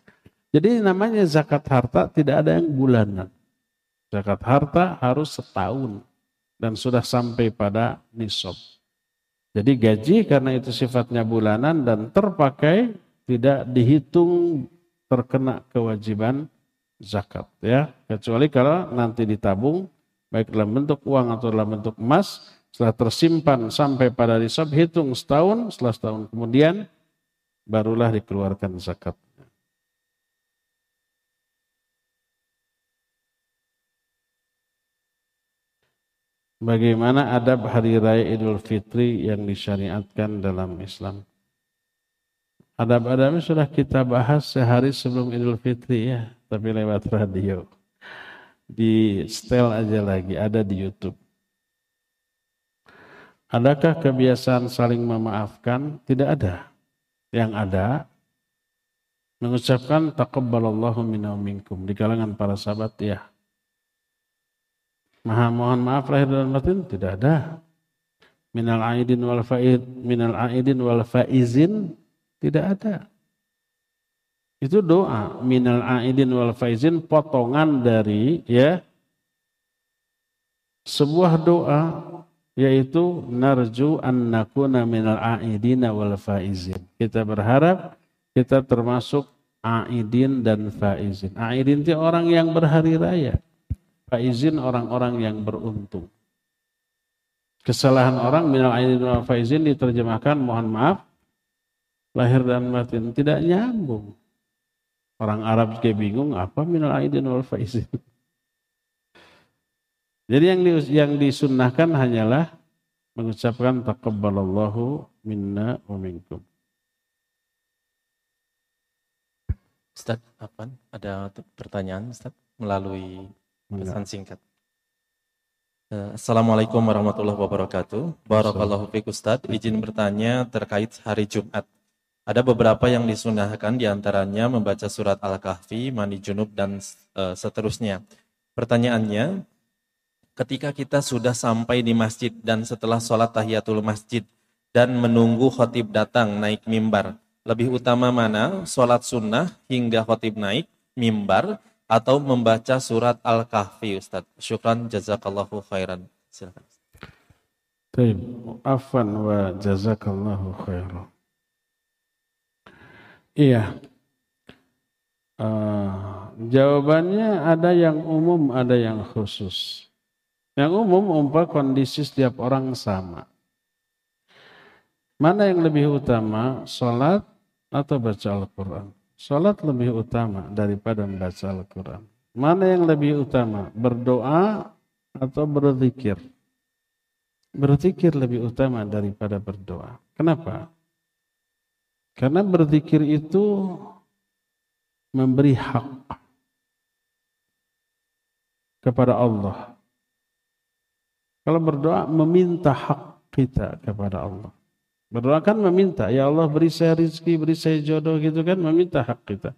Jadi namanya zakat harta tidak ada yang bulanan. Zakat harta harus setahun dan sudah sampai pada nisab. Jadi gaji karena itu sifatnya bulanan dan terpakai tidak dihitung terkena kewajiban zakat ya kecuali kalau nanti ditabung baik dalam bentuk uang atau dalam bentuk emas setelah tersimpan sampai pada nisab, hitung setahun, setelah setahun kemudian barulah dikeluarkan zakat. Bagaimana adab hari raya Idul Fitri yang disyariatkan dalam Islam? Adab-adabnya sudah kita bahas sehari sebelum Idul Fitri ya, tapi lewat radio. Di setel aja lagi, ada di YouTube. Adakah kebiasaan saling memaafkan? Tidak ada. Yang ada mengucapkan taqabbalallahu minna minkum di kalangan para sahabat ya. Maha mohon maaf lahir dan batin tidak ada. Minal aidin wal faid, minal aidin wal faizin tidak ada. Itu doa minal aidin wal faizin potongan dari ya sebuah doa yaitu narju an nakuna minal aidina wal faizin. Kita berharap kita termasuk aidin dan faizin. Aidin itu orang yang berhari raya. Faizin orang-orang yang beruntung. Kesalahan orang minal aidin wal faizin diterjemahkan mohon maaf lahir dan batin tidak nyambung. Orang Arab juga bingung apa minal aidin wal faizin. Jadi yang di, yang disunnahkan hanyalah mengucapkan taqabbalallahu minna wa minkum. Ustaz, apa? Ada pertanyaan Ustaz melalui pesan singkat. Eh, Assalamualaikum warahmatullahi wabarakatuh. Barakallahu fiik Ustaz. Izin bertanya terkait hari Jumat. Ada beberapa yang disunahkan di antaranya membaca surat Al-Kahfi, mani junub, dan uh, seterusnya. Pertanyaannya, ketika kita sudah sampai di masjid dan setelah sholat tahiyatul masjid dan menunggu khotib datang naik mimbar, lebih utama mana sholat sunnah hingga khotib naik mimbar atau membaca surat Al-Kahfi Ustaz? Syukran jazakallahu khairan. Silakan. Baik, afan wa jazakallahu khairan. Iya. Uh, jawabannya ada yang umum, ada yang khusus. Yang umum umpah kondisi setiap orang sama. Mana yang lebih utama, sholat atau baca Al-Quran? Sholat lebih utama daripada membaca Al-Quran. Mana yang lebih utama, berdoa atau berzikir? Berzikir lebih utama daripada berdoa. Kenapa? Karena berzikir itu memberi hak kepada Allah. Kalau berdoa meminta hak kita kepada Allah. Berdoa kan meminta, ya Allah beri saya rizki, beri saya jodoh gitu kan, meminta hak kita.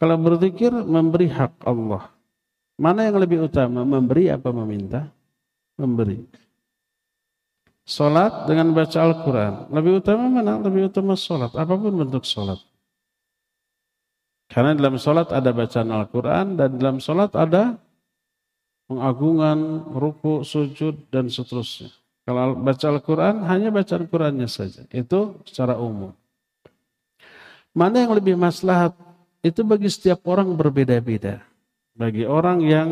Kalau berzikir memberi hak Allah. Mana yang lebih utama, memberi apa meminta? Memberi. Salat dengan baca Al-Quran. Lebih utama mana? Lebih utama salat. Apa pun bentuk salat. Karena dalam salat ada bacaan Al-Quran dan dalam salat ada pengagungan, ruku, sujud, dan seterusnya. Kalau baca Al-Quran, hanya baca Al-Qurannya saja. Itu secara umum. Mana yang lebih maslahat? Itu bagi setiap orang berbeda-beda. Bagi orang yang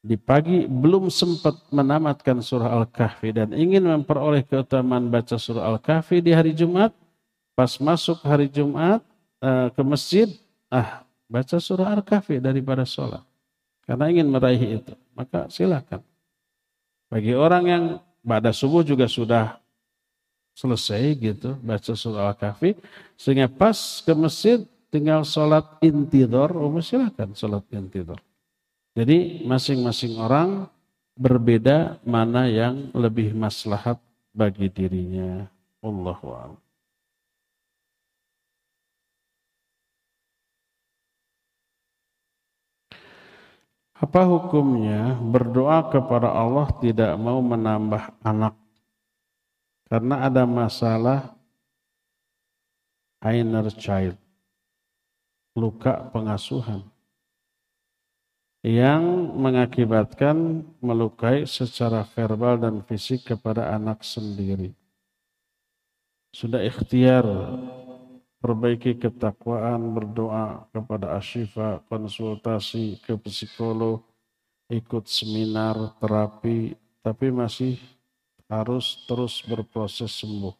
di pagi belum sempat menamatkan surah Al-Kahfi dan ingin memperoleh keutamaan baca surah Al-Kahfi di hari Jumat, pas masuk hari Jumat uh, ke masjid, ah baca surah Al-Kahfi daripada sholat. Karena ingin meraih itu, maka silakan. Bagi orang yang pada subuh juga sudah selesai gitu baca surah Al-Kahfi, sehingga pas ke masjid tinggal sholat intidor, oh silakan sholat intidor. Jadi masing-masing orang berbeda mana yang lebih maslahat bagi dirinya. Allahu a'lam. Apa hukumnya berdoa kepada Allah tidak mau menambah anak karena ada masalah inner child, luka pengasuhan yang mengakibatkan melukai secara verbal dan fisik kepada anak sendiri. Sudah ikhtiar perbaiki ketakwaan, berdoa kepada asyifa, konsultasi ke psikolog, ikut seminar, terapi, tapi masih harus terus berproses sembuh.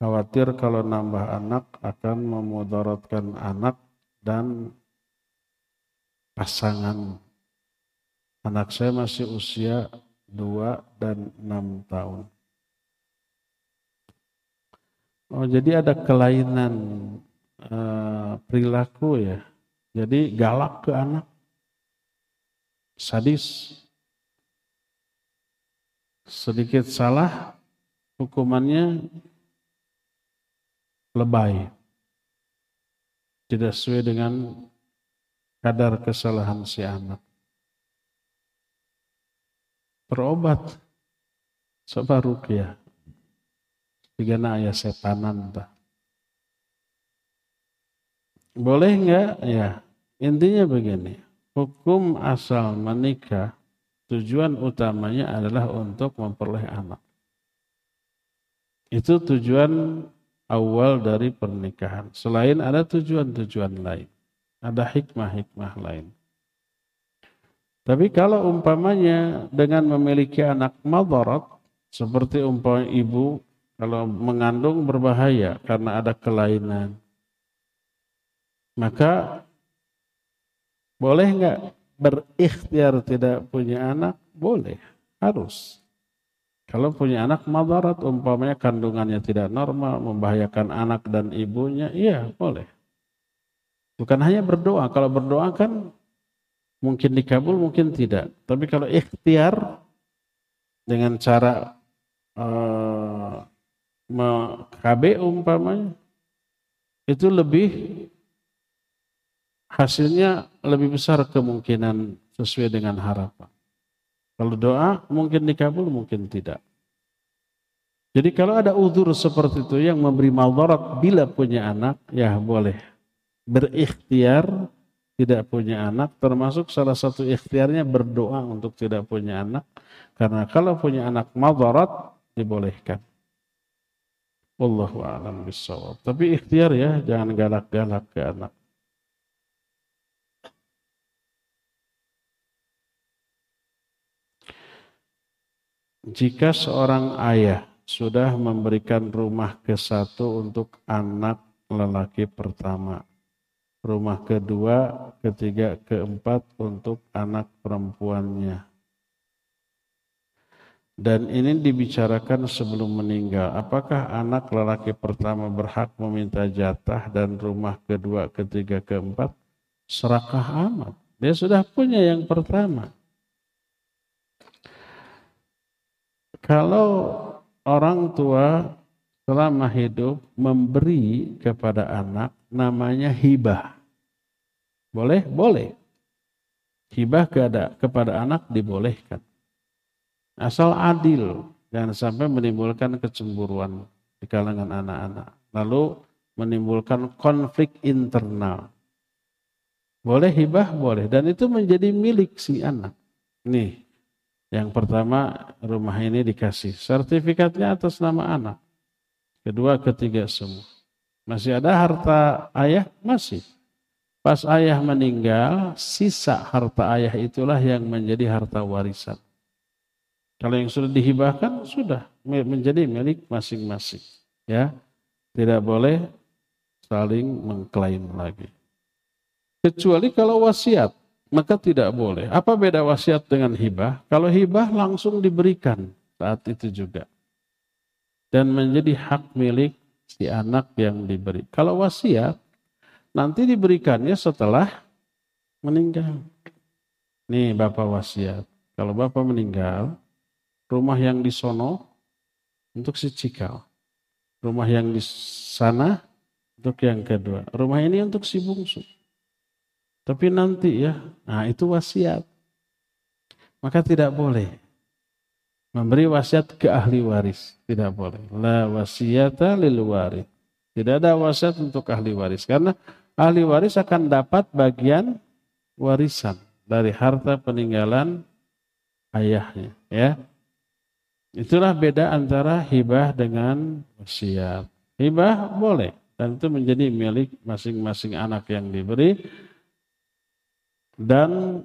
Khawatir kalau nambah anak akan memudaratkan anak dan pasangan Anak saya masih usia 2 dan 6 tahun. Oh, jadi ada kelainan eh, perilaku ya. Jadi galak ke anak, sadis, sedikit salah hukumannya lebay. Tidak sesuai dengan kadar kesalahan si anak. Berobat. Coba rukyah. Tiga ayah setanan. Tak. Boleh enggak? Ya. Intinya begini. Hukum asal menikah tujuan utamanya adalah untuk memperoleh anak. Itu tujuan awal dari pernikahan. Selain ada tujuan-tujuan lain. Ada hikmah-hikmah lain. Tapi kalau umpamanya dengan memiliki anak madarat, seperti umpamanya ibu kalau mengandung berbahaya karena ada kelainan, maka boleh nggak berikhtiar tidak punya anak? Boleh, harus. Kalau punya anak madarat, umpamanya kandungannya tidak normal, membahayakan anak dan ibunya, iya boleh. Bukan hanya berdoa, kalau berdoa kan mungkin dikabul, mungkin tidak. Tapi kalau ikhtiar dengan cara uh, KB umpamanya, itu lebih hasilnya lebih besar kemungkinan sesuai dengan harapan. Kalau doa mungkin dikabul, mungkin tidak. Jadi kalau ada udur seperti itu yang memberi maldarat bila punya anak, ya boleh. Berikhtiar tidak punya anak, termasuk salah satu ikhtiarnya berdoa untuk tidak punya anak. Karena kalau punya anak maldarat, dibolehkan. Wallahu a'lam bishawab. Tapi ikhtiar ya, jangan galak-galak ke anak. Jika seorang ayah sudah memberikan rumah ke satu untuk anak lelaki pertama, rumah kedua, ketiga, keempat untuk anak perempuannya. Dan ini dibicarakan sebelum meninggal. Apakah anak lelaki pertama berhak meminta jatah dan rumah kedua, ketiga, keempat? Serakah amat. Dia sudah punya yang pertama. Kalau orang tua selama hidup memberi kepada anak namanya hibah. Boleh? Boleh. Hibah kepada anak dibolehkan. Asal adil. Jangan sampai menimbulkan kecemburuan di kalangan anak-anak. Lalu menimbulkan konflik internal. Boleh hibah? Boleh. Dan itu menjadi milik si anak. Nih, yang pertama, rumah ini dikasih. Sertifikatnya atas nama anak. Kedua, ketiga semua. Masih ada harta ayah? Masih. Pas ayah meninggal, sisa harta ayah itulah yang menjadi harta warisan. Kalau yang sudah dihibahkan, sudah menjadi milik masing-masing. Ya, Tidak boleh saling mengklaim lagi. Kecuali kalau wasiat maka tidak boleh. Apa beda wasiat dengan hibah? Kalau hibah langsung diberikan saat itu juga. Dan menjadi hak milik si anak yang diberi. Kalau wasiat, nanti diberikannya setelah meninggal. Nih Bapak wasiat. Kalau Bapak meninggal, rumah yang di sono untuk si cikal. Rumah yang di sana untuk yang kedua. Rumah ini untuk si bungsu. Tapi nanti ya, nah itu wasiat. Maka tidak boleh memberi wasiat ke ahli waris. Tidak boleh. La wasiata lil waris. Tidak ada wasiat untuk ahli waris. Karena ahli waris akan dapat bagian warisan dari harta peninggalan ayahnya. Ya, Itulah beda antara hibah dengan wasiat. Hibah boleh dan itu menjadi milik masing-masing anak yang diberi dan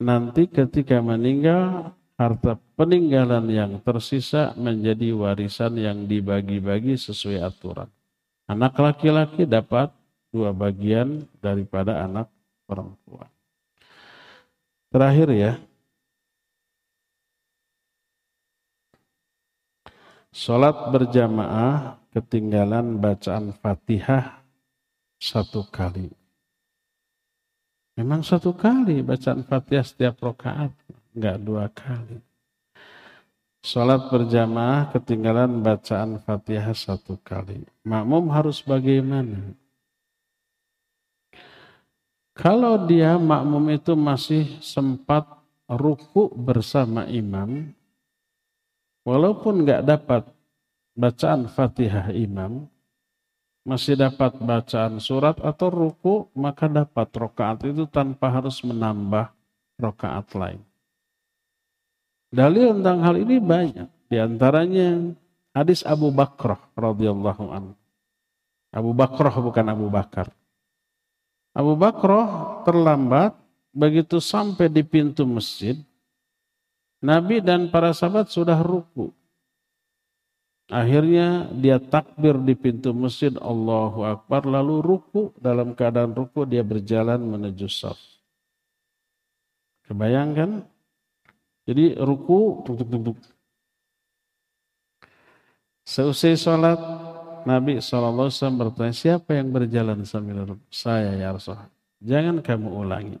nanti ketika meninggal harta peninggalan yang tersisa menjadi warisan yang dibagi-bagi sesuai aturan. Anak laki-laki dapat dua bagian daripada anak perempuan. Terakhir ya, Sholat berjamaah ketinggalan bacaan fatihah satu kali. Memang satu kali bacaan Fatihah setiap rakaat, enggak dua kali. Sholat berjamaah ketinggalan bacaan Fatihah satu kali. Makmum harus bagaimana? Kalau dia makmum itu masih sempat ruku bersama imam, walaupun nggak dapat bacaan Fatihah imam, masih dapat bacaan surat atau ruku, maka dapat rokaat itu tanpa harus menambah rokaat lain. Dalil tentang hal ini banyak. Di antaranya hadis Abu Bakrah radhiyallahu anhu. Abu Bakrah bukan Abu Bakar. Abu Bakrah terlambat begitu sampai di pintu masjid. Nabi dan para sahabat sudah ruku. Akhirnya dia takbir di pintu masjid Allahu Akbar lalu ruku dalam keadaan ruku dia berjalan menuju saf. Kebayangkan? Jadi ruku tuk. Seusai sholat Nabi SAW bertanya siapa yang berjalan sambil ruku? Saya ya Rasulullah. Jangan kamu ulangi.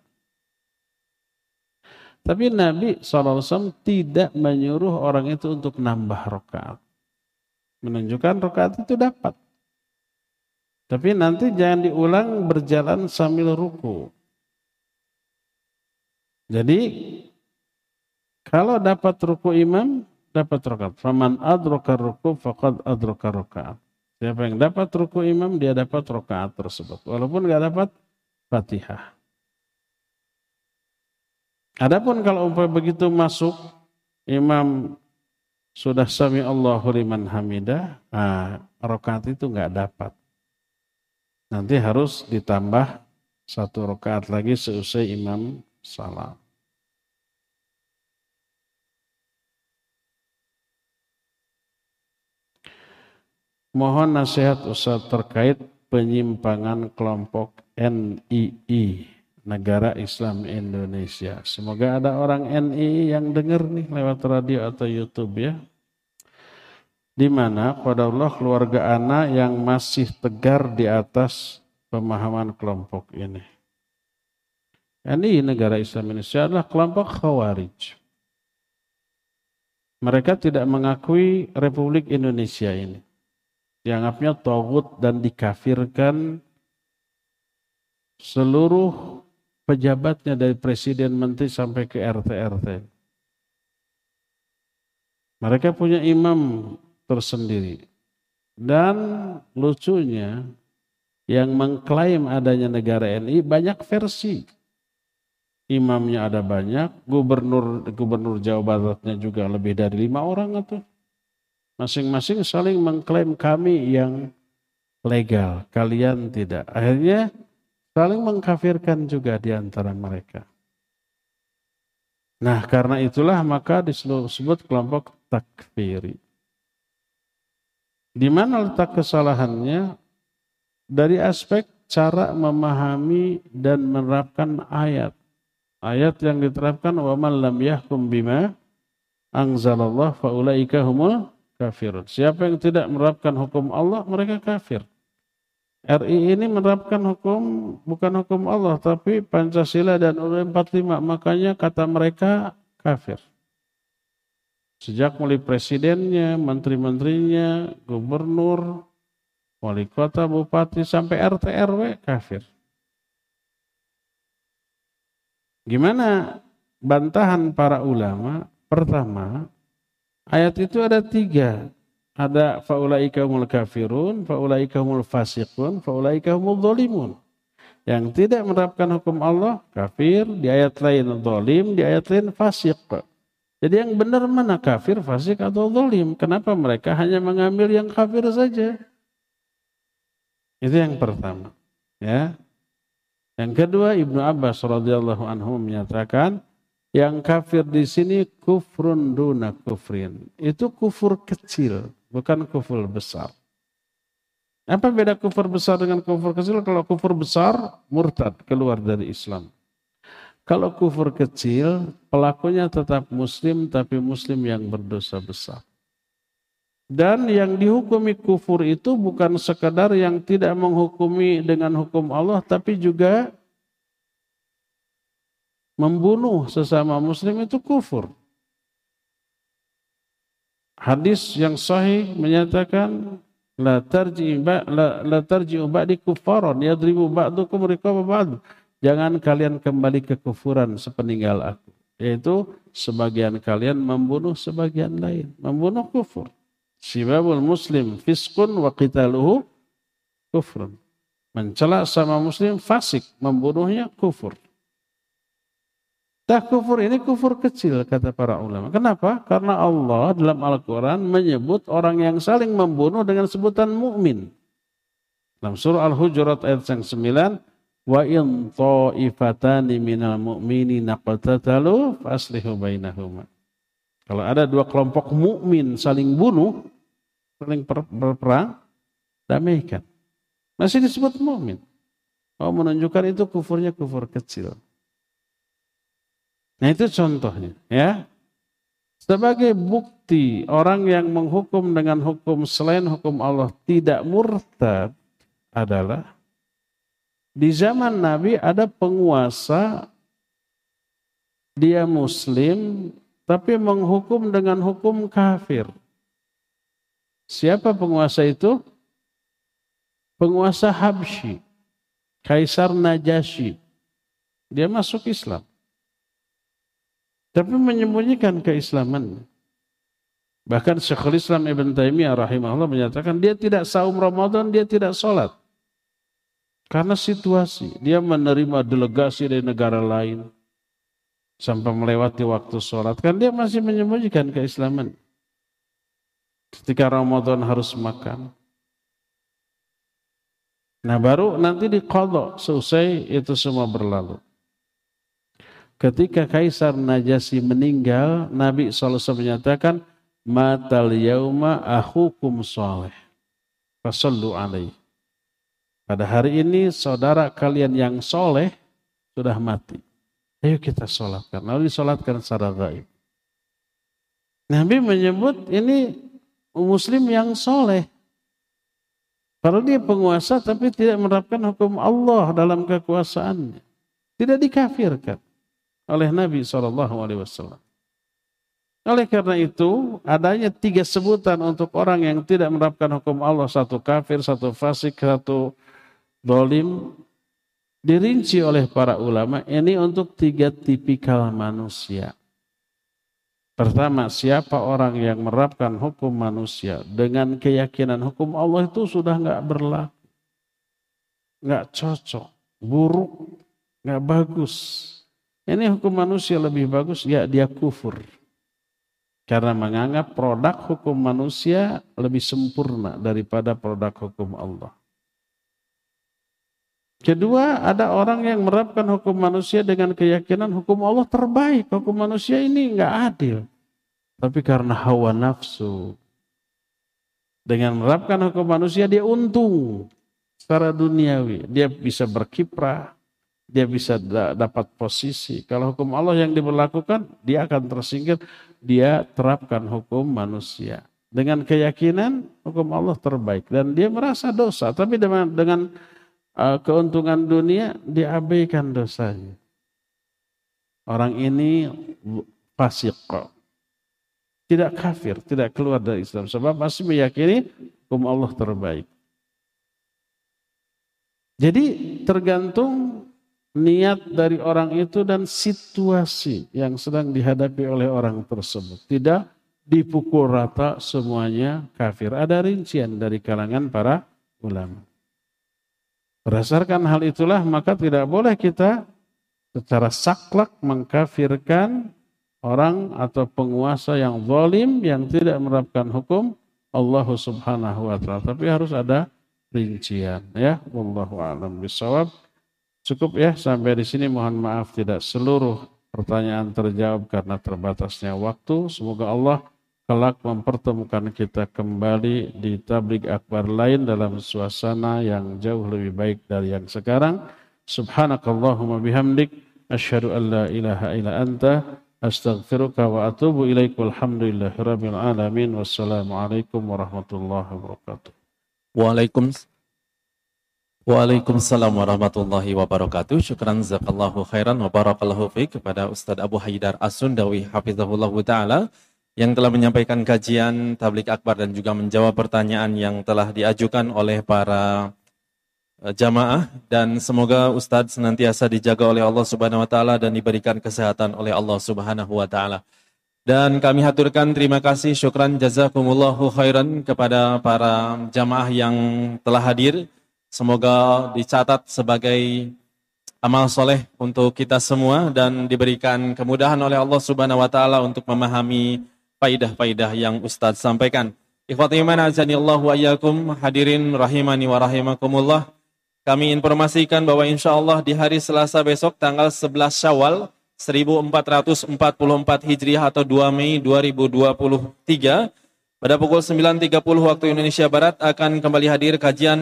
Tapi Nabi SAW tidak menyuruh orang itu untuk nambah rokaat menunjukkan rakaat itu dapat. Tapi nanti jangan diulang berjalan sambil ruku. Jadi kalau dapat ruku imam, dapat rakaat. Faman adroka ruku faqad adroka rakaat. Siapa yang dapat ruku imam, dia dapat rakaat tersebut. Walaupun nggak dapat fatihah. Adapun kalau umpamanya begitu masuk, imam sudah sami Allahu liman hamidah, nah, rokaat itu nggak dapat. Nanti harus ditambah satu rokaat lagi seusai imam salam. Mohon nasihat Ustaz terkait penyimpangan kelompok NII Negara Islam Indonesia. Semoga ada orang NI yang dengar nih lewat radio atau YouTube ya. Di mana pada Allah keluarga anak yang masih tegar di atas pemahaman kelompok ini. NI Negara Islam Indonesia adalah kelompok Khawarij. Mereka tidak mengakui Republik Indonesia ini. Dianggapnya togut dan dikafirkan seluruh pejabatnya dari presiden menteri sampai ke RT RT. Mereka punya imam tersendiri. Dan lucunya yang mengklaim adanya negara NI banyak versi. Imamnya ada banyak, gubernur gubernur Jawa Baratnya juga lebih dari lima orang itu. Masing-masing saling mengklaim kami yang legal, kalian tidak. Akhirnya Saling mengkafirkan juga di antara mereka. Nah karena itulah maka disebut kelompok takfiri. Di mana letak kesalahannya? Dari aspek cara memahami dan menerapkan ayat. Ayat yang diterapkan wa man lam yahkum bima anzalallah faulaika humul kafirun. Siapa yang tidak menerapkan hukum Allah, mereka kafir. RI ini menerapkan hukum bukan hukum Allah tapi Pancasila dan UUD 45 makanya kata mereka kafir. Sejak mulai presidennya, menteri-menterinya, gubernur, wali kota, bupati sampai RT RW kafir. Gimana bantahan para ulama? Pertama, ayat itu ada tiga ada faulaika humul kafirun, faulaika humul fasiqun, faulaika humul. Yang tidak menerapkan hukum Allah kafir, di ayat lain zalim, di ayat lain fasik. Jadi yang benar mana kafir, fasik atau zalim? Kenapa mereka hanya mengambil yang kafir saja? Itu yang pertama. Ya. Yang kedua Ibnu Abbas radhiyallahu anhu menyatakan yang kafir di sini kufrun duna kufrin. Itu kufur kecil bukan kufur besar. Apa beda kufur besar dengan kufur kecil? Kalau kufur besar, murtad, keluar dari Islam. Kalau kufur kecil, pelakunya tetap muslim, tapi muslim yang berdosa besar. Dan yang dihukumi kufur itu bukan sekadar yang tidak menghukumi dengan hukum Allah, tapi juga membunuh sesama muslim itu kufur. Hadis yang sahih menyatakan la tarji ba la, la tarji ba'di kufaran yadribu ba'dukum riqaba ba'd. Jangan kalian kembali ke kufuran sepeninggal aku. Yaitu sebagian kalian membunuh sebagian lain. Membunuh kufur. Sibabul muslim fiskun wa qitaluhu kufrun. Mencela sama muslim fasik, membunuhnya kufur. Dah kufur ini kufur kecil kata para ulama. Kenapa? Karena Allah dalam Al-Quran menyebut orang yang saling membunuh dengan sebutan mukmin. Dalam surah Al-Hujurat ayat yang 9, wa in ta'ifatani minal mu'mini naqtatalu faslihu bainahuma. Kalau ada dua kelompok mukmin saling bunuh, saling berperang, damaikan. Masih disebut mukmin. Oh menunjukkan itu kufurnya kufur kecil. Nah itu contohnya ya. Sebagai bukti orang yang menghukum dengan hukum selain hukum Allah tidak murtad adalah di zaman Nabi ada penguasa dia muslim tapi menghukum dengan hukum kafir. Siapa penguasa itu? Penguasa Habsyi, Kaisar Najasyi. Dia masuk Islam. Tapi menyembunyikan keislaman. Bahkan Syekhul Islam Ibn Taimiyah rahimahullah menyatakan dia tidak saum Ramadan, dia tidak sholat. Karena situasi, dia menerima delegasi dari negara lain sampai melewati waktu sholat. Kan dia masih menyembunyikan keislaman. Ketika Ramadan harus makan. Nah baru nanti dikodok selesai itu semua berlalu. Ketika Kaisar Najasyi meninggal, Nabi SAW menyatakan, Matal yauma ahukum soleh. Fasallu alaih. Pada hari ini saudara kalian yang soleh sudah mati. Ayo kita sholatkan. Lalu disolatkan secara gaib. Nabi menyebut ini muslim yang soleh. Kalau dia penguasa tapi tidak menerapkan hukum Allah dalam kekuasaannya. Tidak dikafirkan oleh Nabi SAW. Oleh karena itu, adanya tiga sebutan untuk orang yang tidak menerapkan hukum Allah. Satu kafir, satu fasik, satu dolim dirinci oleh para ulama ini untuk tiga tipikal manusia. Pertama, siapa orang yang menerapkan hukum manusia dengan keyakinan hukum Allah itu sudah nggak berlaku, nggak cocok, buruk, nggak bagus. Ini hukum manusia lebih bagus, ya dia kufur. Karena menganggap produk hukum manusia lebih sempurna daripada produk hukum Allah. Kedua, ada orang yang menerapkan hukum manusia dengan keyakinan hukum Allah terbaik. Hukum manusia ini nggak adil. Tapi karena hawa nafsu. Dengan menerapkan hukum manusia dia untung secara duniawi. Dia bisa berkiprah, dia bisa dapat posisi. Kalau hukum Allah yang diberlakukan, dia akan tersingkir. Dia terapkan hukum manusia. Dengan keyakinan hukum Allah terbaik. Dan dia merasa dosa. Tapi dengan, dengan uh, keuntungan dunia diabaikan dosanya. Orang ini fasik tidak kafir, tidak keluar dari Islam sebab masih meyakini hukum Allah terbaik. Jadi tergantung niat dari orang itu dan situasi yang sedang dihadapi oleh orang tersebut. Tidak dipukul rata semuanya kafir. Ada rincian dari kalangan para ulama. Berdasarkan hal itulah maka tidak boleh kita secara saklek mengkafirkan orang atau penguasa yang zalim yang tidak menerapkan hukum Allah Subhanahu wa taala. Tapi harus ada rincian ya. Wallahu a'lam bishawab. Cukup ya sampai di sini mohon maaf tidak seluruh pertanyaan terjawab karena terbatasnya waktu. Semoga Allah kelak mempertemukan kita kembali di tablik akbar lain dalam suasana yang jauh lebih baik dari yang sekarang. Subhanakallahumma bihamdik asyhadu an la ilaha illa anta astaghfiruka wa atubu ilaik walhamdulillahi rabbil alamin wassalamualaikum warahmatullahi wabarakatuh. Waalaikumsalam. Waalaikumsalam warahmatullahi wabarakatuh. Syukran zakallahu khairan wa barakallahu kepada Ustadz Abu Haidar As-Sundawi hafizahullah taala yang telah menyampaikan kajian tablik akbar dan juga menjawab pertanyaan yang telah diajukan oleh para eh, jamaah dan semoga Ustadz senantiasa dijaga oleh Allah Subhanahu wa taala dan diberikan kesehatan oleh Allah Subhanahu wa taala. Dan kami haturkan terima kasih syukran jazakumullahu khairan kepada para jamaah yang telah hadir Semoga dicatat sebagai amal soleh untuk kita semua dan diberikan kemudahan oleh Allah Subhanahu wa taala untuk memahami faidah-faidah yang Ustadz sampaikan. Ikhwati iman azanillah wa iyyakum hadirin rahimani wa rahimakumullah. Kami informasikan bahwa insya Allah di hari Selasa besok tanggal 11 Syawal 1444 Hijriah atau 2 Mei 2023 pada pukul 9.30 waktu Indonesia Barat akan kembali hadir kajian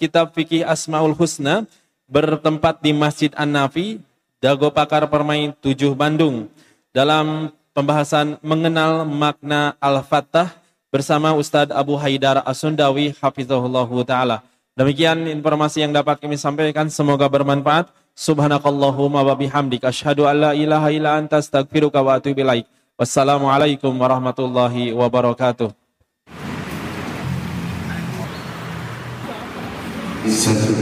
kitab fikih Asmaul Husna bertempat di Masjid An-Nafi, Dago Pakar Permain 7 Bandung. Dalam pembahasan mengenal makna Al-Fattah bersama Ustadz Abu Haidar Asundawi Hafizahullah Ta'ala. Demikian informasi yang dapat kami sampaikan. Semoga bermanfaat. Subhanakallahumma wa bihamdik. Ashadu an la ilaha illa anta astagfiruka wa atubu ilaik. Wassalamualaikum warahmatullahi wabarakatuh. Satu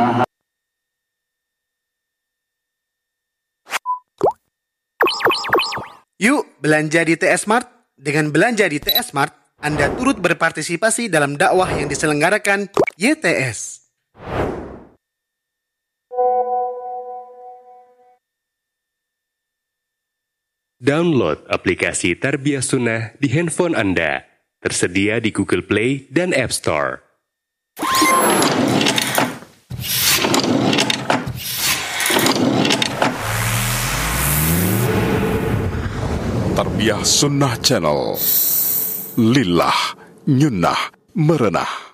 ahad Yuk belanja di TS Mart. Dengan belanja di TS Mart, Anda turut berpartisipasi dalam dakwah yang diselenggarakan YTS. Download aplikasi Tarbiyah Sunnah di handphone Anda. Tersedia di Google Play dan App Store. Tarbiyah Sunnah Channel. Lillah, nyunnah, merenah.